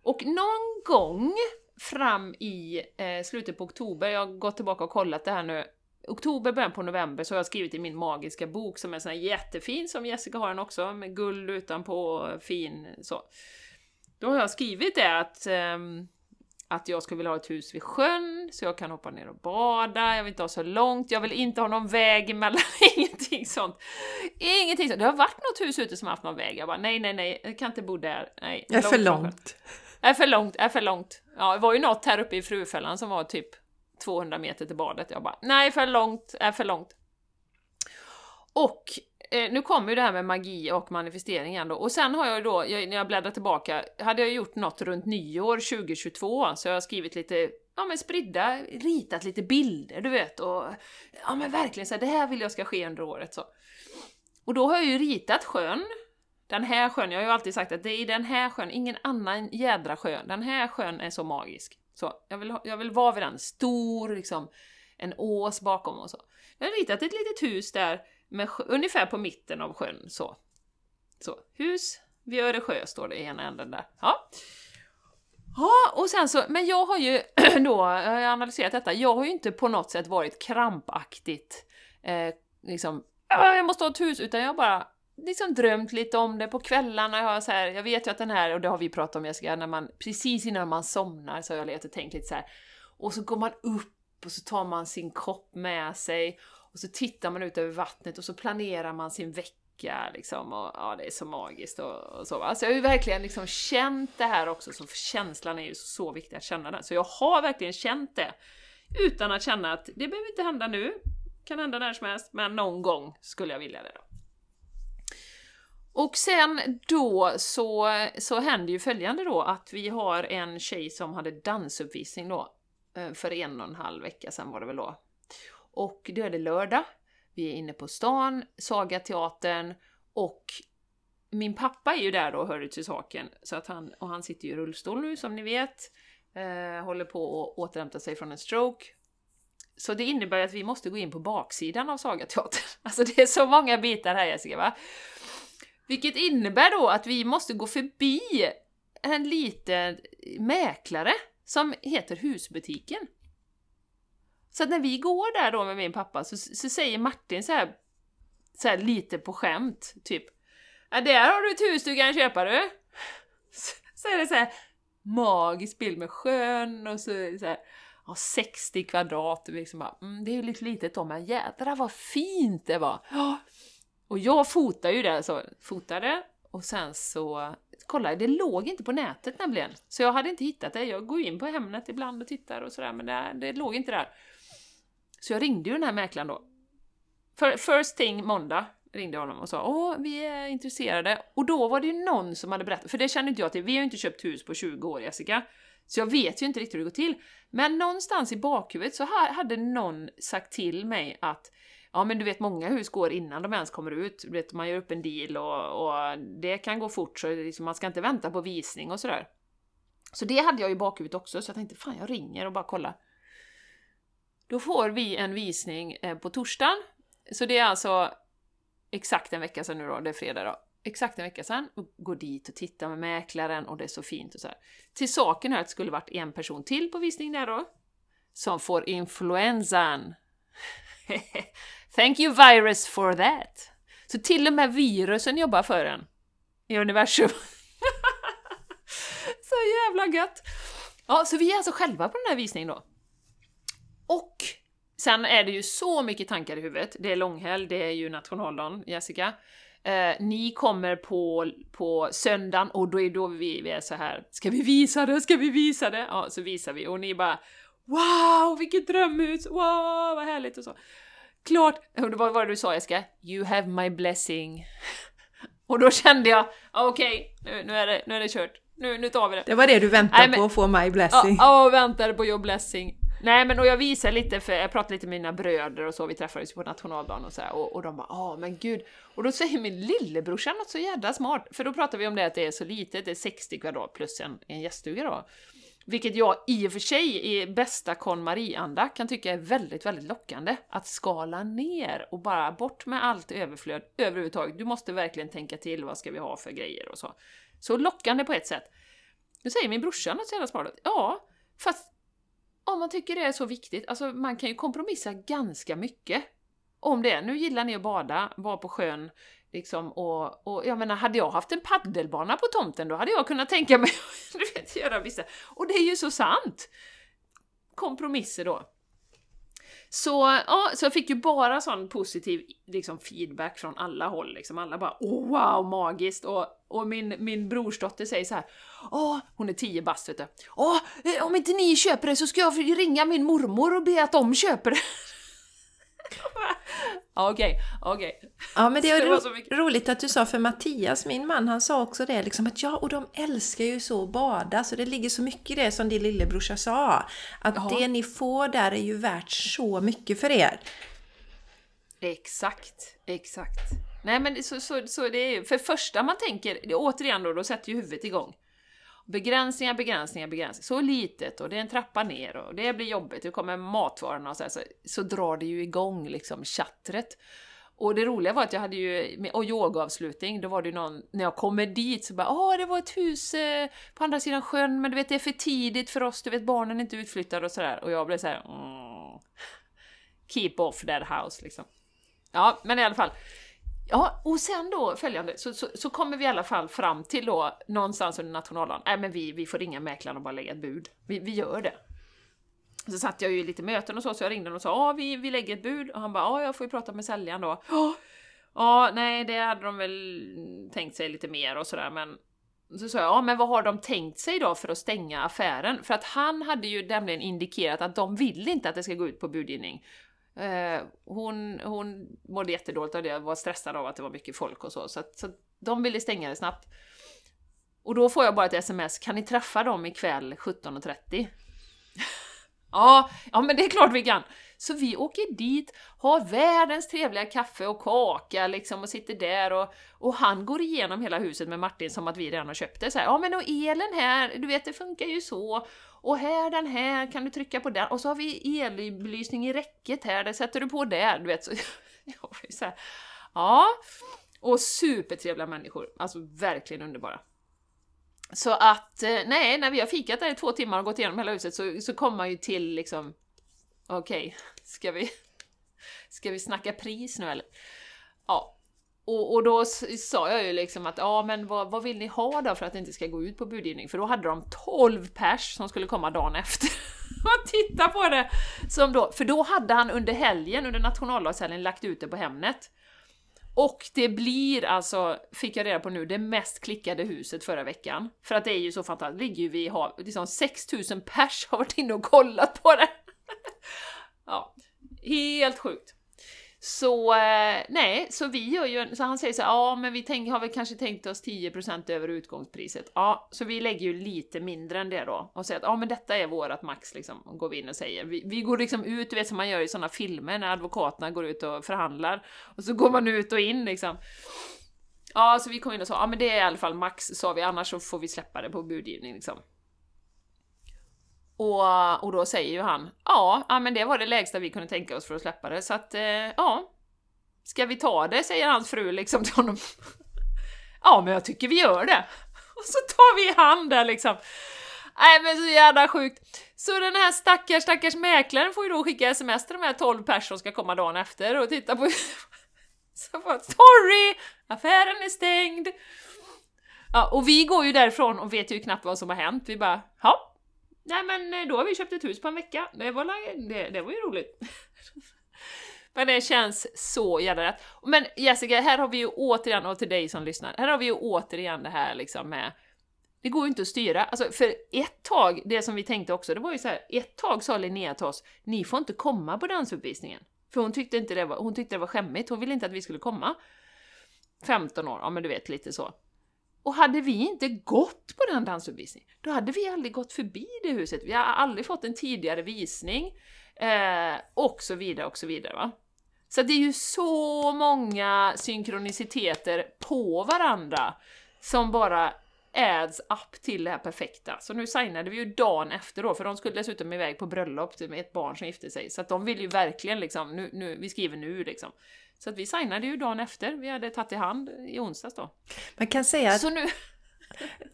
Och någon gång fram i eh, slutet på oktober, jag har gått tillbaka och kollat det här nu, oktober, början på november så har jag skrivit i min magiska bok som är sån här jättefin som Jessica har den också, med guld utanpå och fin så. Då har jag skrivit det att, ehm, att jag skulle vilja ha ett hus vid sjön så jag kan hoppa ner och bada, jag vill inte ha så långt, jag vill inte ha någon väg emellan, ingenting sånt. Ingenting sånt. Det har varit något hus ute som haft någon väg, jag bara nej, nej, nej, jag kan inte bo där. Nej, Jag är för långt. Är för långt, är för långt. Ja, det var ju något här uppe i Frufällan som var typ 200 meter till badet. Jag bara, nej för långt, är för långt. Och eh, nu kommer ju det här med magi och manifestering igen då. Och sen har jag ju då, jag, när jag bläddrar tillbaka, hade jag gjort något runt nyår 2022, så jag har skrivit lite, ja men spridda, ritat lite bilder du vet och ja men verkligen så här, det här vill jag ska ske under året så. Och då har jag ju ritat sjön, den här sjön, jag har ju alltid sagt att det är i den här sjön, ingen annan jädra sjö, den här sjön är så magisk. Så, jag vill, jag vill vara vid den, stor liksom, en ås bakom och så. Jag har ritat ett litet hus där, men ungefär på mitten av sjön, så. Så, hus vid Öresjö står det i ena änden där. Ja. Ja, och sen så, men jag har ju då, jag har analyserat detta, jag har ju inte på något sätt varit krampaktigt, eh, liksom, jag måste ha ett hus, utan jag har bara liksom drömt lite om det på kvällarna. Jag, har så här, jag vet ju att den här, och det har vi pratat om Jessica, när man, precis innan man somnar så har jag legat och tänkt lite så här. och så går man upp och så tar man sin kopp med sig, och så tittar man ut över vattnet och så planerar man sin vecka liksom, och ja, det är så magiskt och, och så. Alltså jag har ju verkligen liksom känt det här också, så känslan är ju så, viktig att känna den. Så jag har verkligen känt det, utan att känna att det behöver inte hända nu, kan hända när som helst, men någon gång skulle jag vilja det då. Och sen då så, så händer ju följande då att vi har en tjej som hade dansuppvisning då eh, för en och en halv vecka sedan var det väl då. Och då är det lördag, vi är inne på stan, Sagateatern och min pappa är ju där då, hör du till saken, så att han, och han sitter ju i rullstol nu som ni vet, eh, håller på att återhämta sig från en stroke. Så det innebär att vi måste gå in på baksidan av Sagateatern. Alltså det är så många bitar här Jessica va? Vilket innebär då att vi måste gå förbi en liten mäklare som heter Husbutiken. Så att när vi går där då med min pappa så, så säger Martin så här, så här lite på skämt, typ Ja, där har du ett hus du kan köpa du! Så, så är det så här magisk bild med sjön och så, så här, ja, 60 kvadrat och liksom bara, mm, det är ju lite litet då men jädrar vad fint det var! Ja, och jag fotade ju det, så fotade och sen så kollade, det låg inte på nätet nämligen. Så jag hade inte hittat det. Jag går in på Hemnet ibland och tittar och sådär, men det, det låg inte där. Så jag ringde ju den här mäklaren då. First thing måndag ringde jag honom och sa åh, vi är intresserade. Och då var det ju någon som hade berättat, för det kände inte jag till, vi har ju inte köpt hus på 20 år Jessica. Så jag vet ju inte riktigt hur det går till. Men någonstans i bakhuvudet så hade någon sagt till mig att Ja men du vet många hus går innan de ens kommer ut, du vet man gör upp en deal och, och det kan gå fort så liksom, man ska inte vänta på visning och sådär. Så det hade jag i bakhuvudet också så jag tänkte fan jag ringer och bara kollar. Då får vi en visning eh, på torsdagen, så det är alltså exakt en vecka sedan nu då, det är fredag då. Exakt en vecka sedan, och går dit och tittar med mäklaren och det är så fint och så här. Till saken är att det skulle varit en person till på visning där då, som får influensan. Thank you virus for that! Så till och med virusen jobbar för en i universum. så jävla gött! Ja, så vi är alltså själva på den här visningen då. Och sen är det ju så mycket tankar i huvudet. Det är långhelg, det är ju nationaldagen, Jessica. Eh, ni kommer på, på söndagen och då är då vi, vi är så här. ska vi visa det, ska vi visa det? Ja, så visar vi och ni bara Wow, vilket drömhus! Wow, vad härligt och så. Klart, och det var vad du sa Jessica? You have my blessing. Och då kände jag, okej, nu, nu, är det, nu är det kört. Nu, nu tar vi det. Det var det du väntade Nej, men- på att få my blessing. ja, och väntade på your blessing. Nej men och jag visar lite, för jag pratade lite med mina bröder och så, vi träffades ju på nationaldagen och så här, och, och de bara ja men gud. Och då säger min lillebrorsa något så jävla smart, för då pratar vi om det att det är så litet, det är 60 kvadrat plus en, en gäststuga då. Vilket jag i och för sig i bästa KonMari-anda kan tycka är väldigt, väldigt lockande. Att skala ner och bara bort med allt överflöd överhuvudtaget. Du måste verkligen tänka till, vad ska vi ha för grejer och så. Så lockande på ett sätt. Nu säger min brorsa något så jävla smart. Ja, fast om man tycker det är så viktigt, alltså man kan ju kompromissa ganska mycket om det. är, Nu gillar ni att bada, vara på sjön, liksom, och, och jag menar, hade jag haft en paddelbana på tomten, då hade jag kunnat tänka mig, att göra vissa... Och det är ju så sant! Kompromisser då. Så, ja, så jag fick ju bara sån positiv liksom, feedback från alla håll. Liksom. Alla bara oh, wow, magiskt! Och, och min, min brorsdotter säger så här. Åh, hon är 10 bast vet du. Åh, eh, om inte ni köper det så ska jag ringa min mormor och be att de köper det. Ja, Okej, okej. Ja, men det är ro- roligt att du sa, för Mattias, min man, han sa också det, liksom att ja, och de älskar ju så att bada, så det ligger så mycket i det som din lillebrorsa sa. Att Ja. det ni får där är ju värt så mycket för er. Exakt, exakt. Nej men så, så, så det är ju, för första man tänker, återigen då, då sätter ju huvudet igång. Begränsningar, begränsningar, begränsningar. Så litet och det är en trappa ner och det blir jobbigt, det kommer matvarorna och så, här, så, så drar det ju igång liksom chattret. Och det roliga var att jag hade ju, och yogaavslutning, då var det ju någon, när jag kommer dit så bara åh det var ett hus eh, på andra sidan sjön men du vet det är för tidigt för oss, du vet barnen är inte utflyttade och sådär. Och jag blev såhär mm, Keep off that house liksom. Ja, men i alla fall. Ja, och sen då följande, så, så, så kommer vi i alla fall fram till då någonstans under nationaldagen, nej men vi, vi får ringa mäklaren och bara lägga ett bud. Vi, vi gör det. Så satt jag ju i lite möten och så, så jag ringde och sa ja vi, vi lägger ett bud och han bara ja jag får ju prata med säljaren då. Ja, nej det hade de väl tänkt sig lite mer och sådär men så sa jag, ja men vad har de tänkt sig då för att stänga affären? För att han hade ju nämligen indikerat att de vill inte att det ska gå ut på budgivning. Eh, hon, hon mådde jättedåligt av det, var stressad av att det var mycket folk och så, så, att, så de ville stänga det snabbt. Och då får jag bara ett sms, kan ni träffa dem ikväll 17.30? ja, ja men det är klart vi kan! Så vi åker dit, har världens trevliga kaffe och kaka liksom och sitter där och, och han går igenom hela huset med Martin som att vi redan har köpt det. Så här, ja men och elen här, du vet det funkar ju så. Och här den här kan du trycka på den. Och så har vi elbelysning i räcket här, det sätter du på där. Du vet, så, så här, ja. Och supertrevliga människor, alltså verkligen underbara. Så att, eh, nej, när vi har fikat där i två timmar och gått igenom hela huset så, så kommer man ju till liksom, okej, okay, ska vi, ska vi snacka pris nu eller? Ja, och, och då sa jag ju liksom att ja men vad, vad vill ni ha då för att det inte ska gå ut på budgivning? För då hade de 12 pers som skulle komma dagen efter och titta på det! Som då, för då hade han under helgen, under nationaldagshelgen, lagt ut det på Hemnet. Och det blir alltså, fick jag reda på nu, det mest klickade huset förra veckan. För att det är ju så fantastiskt, det ligger ju vid havet, liksom 6000 pers har varit inne och kollat på det! ja, helt sjukt. Så eh, nej, så vi gör ju, så han säger så ja men vi tänk, har väl kanske tänkt oss 10% över utgångspriset. Ja, så vi lägger ju lite mindre än det då och säger att ja men detta är vårat max liksom, går vi in och säger. Vi, vi går liksom ut, du vet som man gör i sådana filmer när advokaterna går ut och förhandlar och så går man ut och in liksom. Ja, så vi kom in och sa ja men det är i alla fall max sa vi, annars så får vi släppa det på budgivning liksom. Och, och då säger ju han ja, ja, men det var det lägsta vi kunde tänka oss för att släppa det, så att eh, ja. Ska vi ta det? säger hans fru liksom till honom. ja, men jag tycker vi gör det. Och så tar vi i hand där liksom. Nej men så jävla sjukt. Så den här stackars, stackars mäklaren får ju då skicka sms till de här 12 personer som ska komma dagen efter och titta på... så bara, sorry! Affären är stängd! Ja, och vi går ju därifrån och vet ju knappt vad som har hänt. Vi bara, ja, Nej men eh, då har vi köpt ett hus på en vecka, det var, det, det var ju roligt. men det känns så jävla rätt. Men Jessica, här har vi ju återigen, och till dig som lyssnar, här har vi ju återigen det här liksom med det går ju inte att styra. Alltså för ett tag, det som vi tänkte också, det var ju så här, ett tag sa Linnea till oss, ni får inte komma på dansuppvisningen. För hon tyckte inte det var, hon tyckte det var skämmigt, hon ville inte att vi skulle komma. 15 år, ja men du vet lite så. Och hade vi inte gått på den dansuppvisningen, då hade vi aldrig gått förbi det huset. Vi har aldrig fått en tidigare visning, eh, och så vidare, och så vidare. Va? Så det är ju så många synkroniciteter på varandra som bara adds up till det här perfekta. Så nu signade vi ju dagen efter då, för de skulle dessutom iväg på bröllop med ett barn som gifte sig, så att de vill ju verkligen liksom, nu, nu, vi skriver nu liksom. Så att vi signade ju dagen efter, vi hade tagit i hand i onsdags då. Man kan säga att Så nu...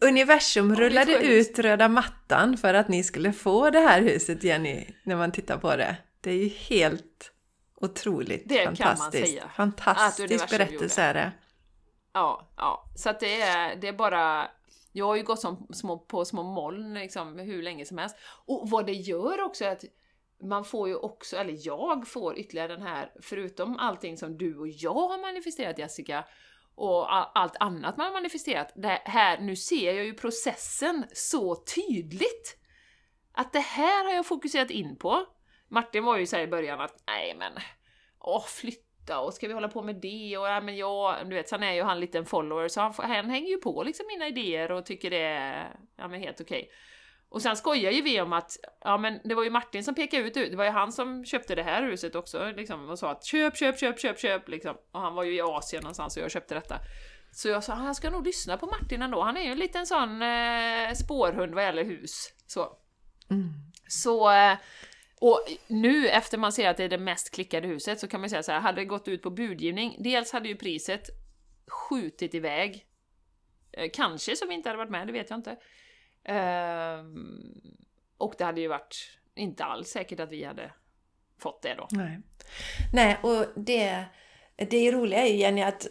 universum rullade ut röda mattan för att ni skulle få det här huset Jenny, när man tittar på det. Det är ju helt otroligt det fantastiskt. Kan man säga. Fantastisk berättelse är det. Ja, ja. Så att det är, det är bara... Jag har ju gått som små, på små moln liksom, hur länge som helst. Och vad det gör också är att man får ju också, eller jag får ytterligare den här, förutom allting som du och jag har manifesterat Jessica, och allt annat man har manifesterat, det här, nu ser jag ju processen så tydligt! Att det här har jag fokuserat in på. Martin var ju såhär i början att, nej men, åh flytta och ska vi hålla på med det och ja men jag, du vet, sen är ju han en liten follower så han, han hänger ju på liksom mina idéer och tycker det är, ja men helt okej. Okay. Och sen skojar ju vi om att, ja men det var ju Martin som pekade ut det, var ju han som köpte det här huset också liksom och sa att köp, köp, köp, köp, köp liksom. Och han var ju i Asien någonstans och jag köpte detta. Så jag sa, han ska nog lyssna på Martin ändå, han är ju en liten sån eh, spårhund vad gäller hus. Så. Mm. Så, eh, och nu efter man ser att det är det mest klickade huset så kan man säga så här, hade det gått ut på budgivning, dels hade ju priset skjutit iväg. Eh, kanske som vi inte hade varit med, det vet jag inte. Eh, och det hade ju varit inte alls säkert att vi hade fått det då. Nej. Nej, och det, det roliga är ju Jenny att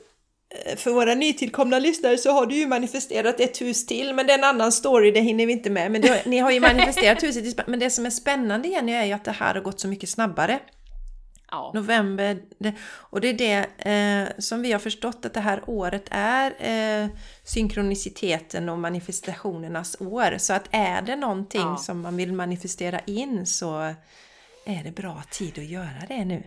för våra nytillkomna lyssnare så har du ju manifesterat ett hus till, men det är en annan story, det hinner vi inte med. Men det, ni har ju manifesterat huset, i men det som är spännande Jenny är ju att det här har gått så mycket snabbare. Ja. November, det, och det är det eh, som vi har förstått att det här året är eh, synkroniciteten och manifestationernas år. Så att är det någonting Ja. som man vill manifestera in så är det bra tid att göra det nu.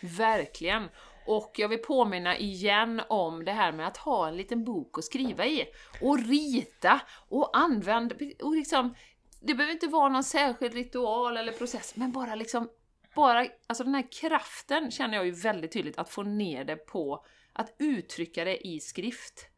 Verkligen! Och jag vill påminna igen om det här med att ha en liten bok att skriva i. Och rita och använda, och liksom, det behöver inte vara någon särskild ritual eller process, men bara liksom, bara, alltså den här kraften känner jag ju väldigt tydligt att få ner det på, att uttrycka det i skrift.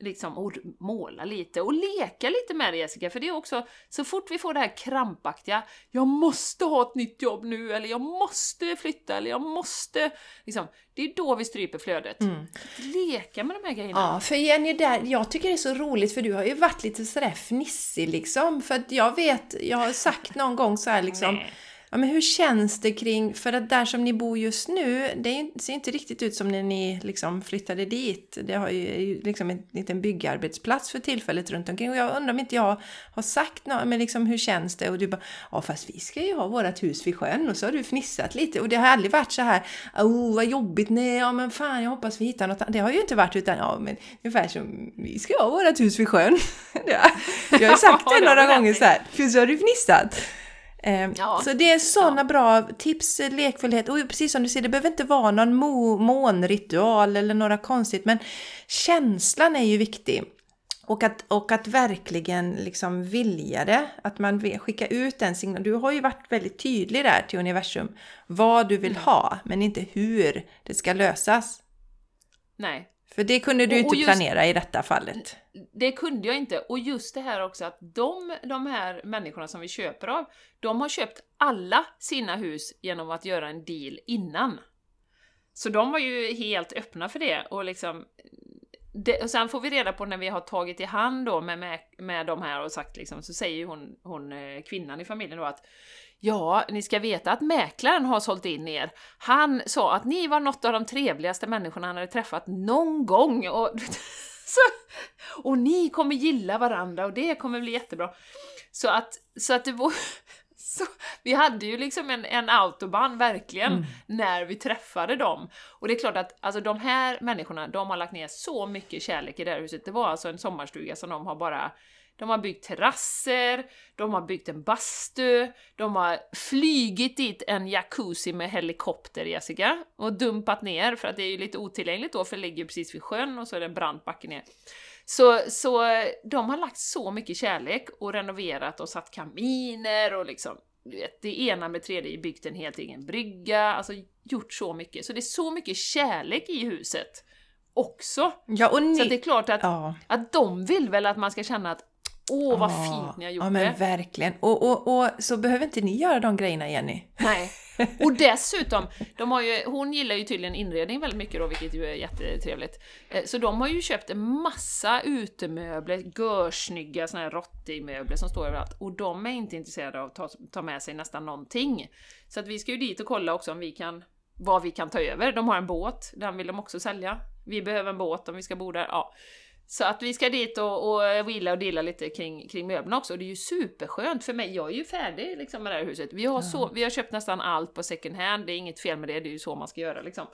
Liksom, och måla lite och leka lite med det Jessica, för det är också, så fort vi får det här krampaktiga, jag måste ha ett nytt jobb nu, eller jag måste flytta, eller jag måste, liksom, det är då vi stryper flödet. Att leka med de här grejerna. Ja, för Jenny, där, jag tycker det är så roligt för du har ju varit lite sådär fnissig liksom. För att jag vet, jag har sagt någon gång så här liksom. Nej. Ja, men hur känns det kring, för att där som ni bor just nu, det ju- ser inte riktigt ut som när ni liksom flyttade dit. Det har ju ju liksom en liten byggarbetsplats för tillfället runt omkring. Och jag undrar om inte jag har sagt något, men liksom hur känns det? Och du bara, ja fast vi ska ju ha vårt hus vid sjön. Och så har du fnissat lite. Och det har aldrig varit så här, oh vad jobbigt, nej, ja men fan jag hoppas vi hittar något. Det har ju inte varit utan, ja men ungefär som, vi ska ha vårt hus vid sjön. Ja, jag har sagt Ja, det några gånger så här, för så har du fnissat. Eh, Ja. Så det är sådana bra tips, lekfullhet och precis som du säger, det behöver inte vara någon månritual eller några konstigt men känslan är ju viktig. Och att, och att verkligen liksom vilja det, att man vill skicka ut den signalen. Du har ju varit väldigt tydlig där till universum vad du vill ha, men inte hur det ska lösas. Nej, För det kunde du Och- och inte just- planera i detta fallet det kunde jag inte. Och just det här också att de, de här människorna som vi köper av, de har köpt alla sina hus genom att göra en deal innan. Så de var ju helt öppna för det och liksom det, och sen får vi reda på när vi har tagit i hand då med, med, med de här och sagt liksom, så säger ju hon, hon eh, kvinnan i familjen då att Ja, ni ska veta att mäklaren har sålt in er. Han sa att ni var något av de trevligaste människorna han hade träffat någon gång. Och, så, och ni kommer gilla varandra och det kommer bli jättebra. Så att, så att det var... Så, vi hade ju liksom en, en autobahn, verkligen, när vi träffade dem. Och det är klart att alltså, de här människorna, de har lagt ner så mycket kärlek i det här huset. Det var alltså en sommarstuga som de har bara de har byggt terrasser, de har byggt en bastu, de har flygit dit en jacuzzi med helikopter, Jessica, och dumpat ner, för att det är ju lite otillgängligt då, för det ligger precis vid sjön och så är det en brant backe ner. Så, så de har lagt så mycket kärlek och renoverat och satt kaminer och liksom, vet, det ena med tredje, byggt en helt egen brygga, alltså gjort så mycket. Så det är så mycket kärlek i huset också. Ja, och ni... Så det är klart att, ja. att de vill väl att man ska känna att åh vad Ja, fint ni har gjort Ja, men det. verkligen. Och, och, och så behöver inte ni göra de grejerna, Jenny. Nej. Och dessutom, de har ju, hon gillar ju tydligen inredning väldigt mycket då, vilket ju är jättetrevligt. Eh, Så de har ju köpt en massa utemöbler, görsnygga såna här rottingmöbler som står överallt. Och de är inte intresserade av att ta, ta med sig nästan någonting. Så att vi ska ju dit och kolla också om vi kan, vad vi kan ta över. De har en båt, den vill de också sälja. Vi behöver en båt om vi ska bo där. Ja. Så att vi ska dit och, och wheela och deala lite kring, kring möblerna också. Och det är ju superskönt för mig, jag är ju färdig liksom med det här huset. Vi har, så, vi har köpt nästan allt på second hand, det är inget fel med det, det är ju så man ska göra liksom.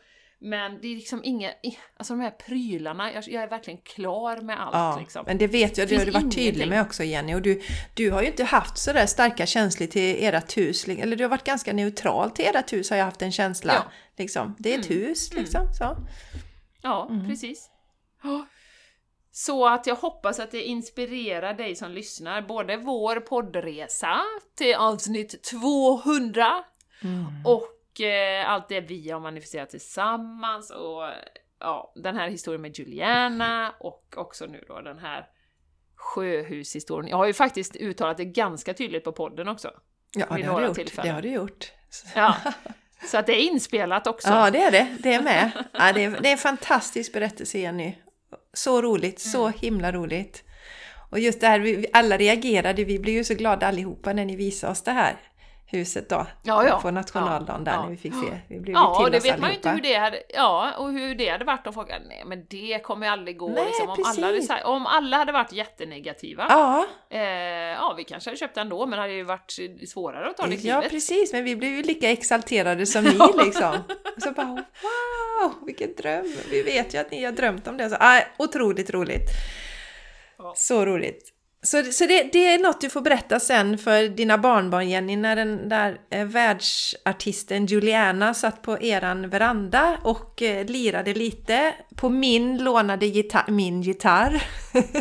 Men det är liksom inga, alltså de här prylarna, jag, jag är verkligen klar med allt Ja, liksom. men det vet jag, det har du varit tydlig med också Jenny. Och du, du har ju inte haft sådär starka känslor till ert hus, eller du har varit ganska neutral till ert hus har jag haft en känsla. Ja. Liksom. Det är ett hus liksom. Så. Ja, precis. Ja. Så att jag hoppas att det inspirerar dig som lyssnar, både vår poddresa till avsnitt 200 och eh, allt det vi har manifesterat tillsammans och ja, den här historien med Juliana och också nu då den här sjöhushistorien. Jag har ju faktiskt uttalat det ganska tydligt på podden också. Ja, det har, du gjort. tillfällen. det har du gjort. Ja, så att det är inspelat också. Ja, det är det. Det är med. Ja, det, är, det är en fantastisk berättelse, Jenny. Så roligt, så Mm. himla roligt. Och just det här, vi, vi alla reagerade, vi blev ju så glada allihopa när ni visade oss det här huset då. Ja, ja. På nationaldagen där Ja, när vi fick se. Vi blev Ja, och det vet man ju inte allihopa. hur det hade, ja, och hur det hade varit om folk hade, nej men det kommer ju aldrig gå Nej, liksom, om, alla hade, om alla hade varit jättenegativa. Ja, Eh, ja, vi kanske hade köpt ändå, men det hade ju varit svårare att ta det ja, klivet. precis. Men vi blev ju lika exalterade som ni liksom. Och så bara wow, vilken dröm! Vi vet ju att ni har drömt om det. Så, ah, otroligt roligt! Ja. Så roligt! Så, så det, det är något du får berätta sen för dina barnbarn Jenny, när den där eh, världsartisten Juliana satt på eran veranda och eh, lirade lite på min lånade gitarr, min gitarr.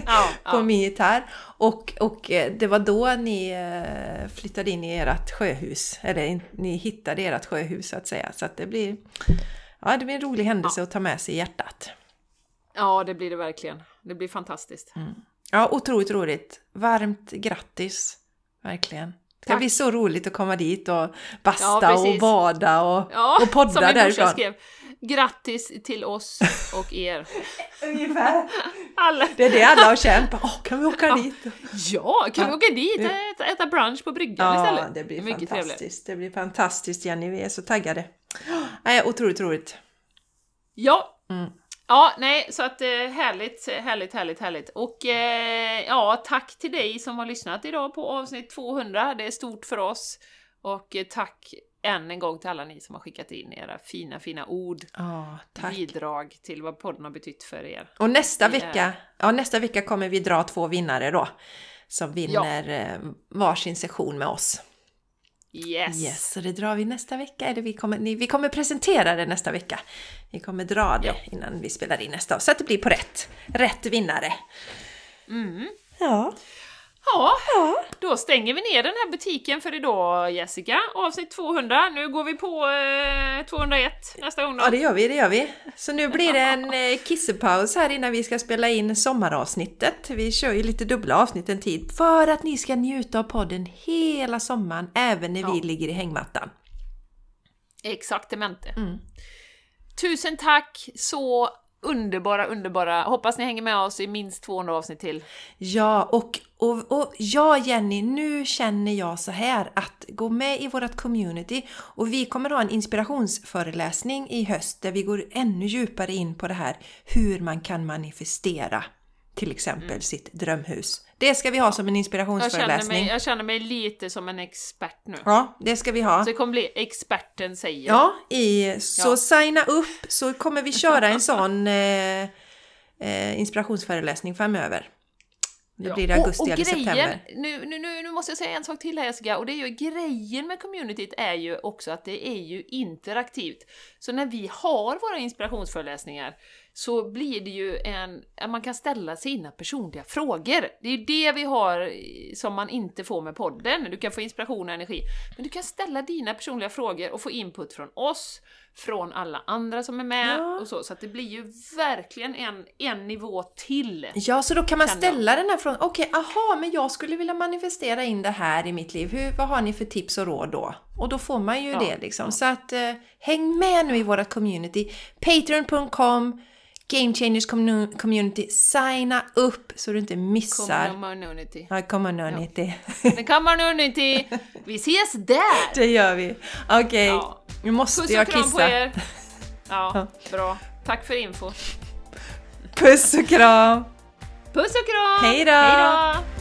Ja, på ja. min gitarr. Och, och eh, det var då ni eh, flyttade in i ert sjöhus. Eller ni hittade ert sjöhus så att säga. Så att det blir, ja, det blir en rolig händelse att ta med sig i hjärtat. ja, det blir det verkligen. Det blir fantastiskt. Ja, otroligt roligt. Varmt grattis! Verkligen. Det ska Tack. bli så roligt att komma dit och Ja, basta och precis. bada och, Ja, och podda som min därifrån. skrev. Grattis till oss och er. Ungefär. Alla. Det är det alla har känt. Åh, kan vi åka dit? Ja, kan vi Ja. åka dit och äta, äta brunch på bryggan Ja, istället? det blir Mycket fantastiskt. trevligt. Det blir fantastiskt Jenny, vi är så taggade. Nej, otroligt roligt. Ja. Mm. Ja, nej, så att eh, härligt, härligt, härligt, härligt. Och eh, ja, tack till dig som har lyssnat idag på avsnitt 200. Det är stort för oss. Och eh, tack än en gång till alla ni som har skickat in era fina, fina ord, Ja, tack. bidrag till vad podden har betytt för er. Och nästa Vi vecka, ja, nästa vecka kommer vi dra två vinnare då. Som vinner eh, varsin session med oss. Yes! Yes, så det drar vi nästa vecka. Eller vi kommer, ni, vi kommer presentera det nästa vecka. Vi kommer dra det Ja. innan vi spelar in nästa. Så att det blir på rätt, rätt vinnare. Mm. Ja. Ja, ja. då stänger vi ner den här butiken för idag Jessica. Avsnitt 200. Nu går vi på eh, 201 nästa gång då. Ja, det gör vi, det gör vi. Så nu blir det en eh, kissepaus här innan vi ska spela in sommaravsnittet. Vi kör ju lite dubbla avsnitt en tid för att ni ska njuta av podden hela sommaren, även när vi Ja. ligger i hängmattan. Exaktamente. Mm. Tusen tack! Så underbara, underbara. Hoppas ni hänger med oss i minst 200 avsnitt till. Ja, och, och, och ja Jenny, nu känner jag så här att gå med i vårt community och vi kommer ha en inspirationsföreläsning i höst där vi går ännu djupare in på det här hur man kan manifestera till exempel sitt drömhus. Det ska vi ha som en Jag känner, inspirationsföreläsning. mig, jag känner mig lite som en expert nu. Ja, det ska vi ha. Så det kommer bli experten säger. Ja, i, så Ja. signa upp så kommer vi köra en sån eh, eh, inspirationsföreläsning framöver. Det Ja. blir i augusti och, och eller grejen, september. Nu, nu, nu, nu måste jag säga en sak till här Jessica, och det är ju grejen med communityt är ju också att det är ju interaktivt. Så när vi har våra inspirationsföreläsningar så blir det ju en, man kan ställa sina personliga frågor. Det är ju det vi har eh, som man inte får med podden. Du kan få inspiration och energi, men du kan ställa dina personliga frågor och få input från oss, från alla andra som är med Ja. och så. Så att det blir ju verkligen en, en nivå till. Ja, så då kan man jag. ställa den här frågan. Okej, aha, men jag skulle vilja manifestera in det här i mitt liv. Hur, vad har ni för tips och råd då? Och då får man ju Ja, det liksom. Så att eh, häng med nu i våra community. Patreon.com Game Changers commu- Community. Signa upp så du inte missar. Community. Ja, community. The community. Vi ses där! det gör vi. Okej, Ja. nu måste Puss jag och kram på kissa. er! Ja, bra. Tack för info. Puss och kram! Puss och kram! Hej då!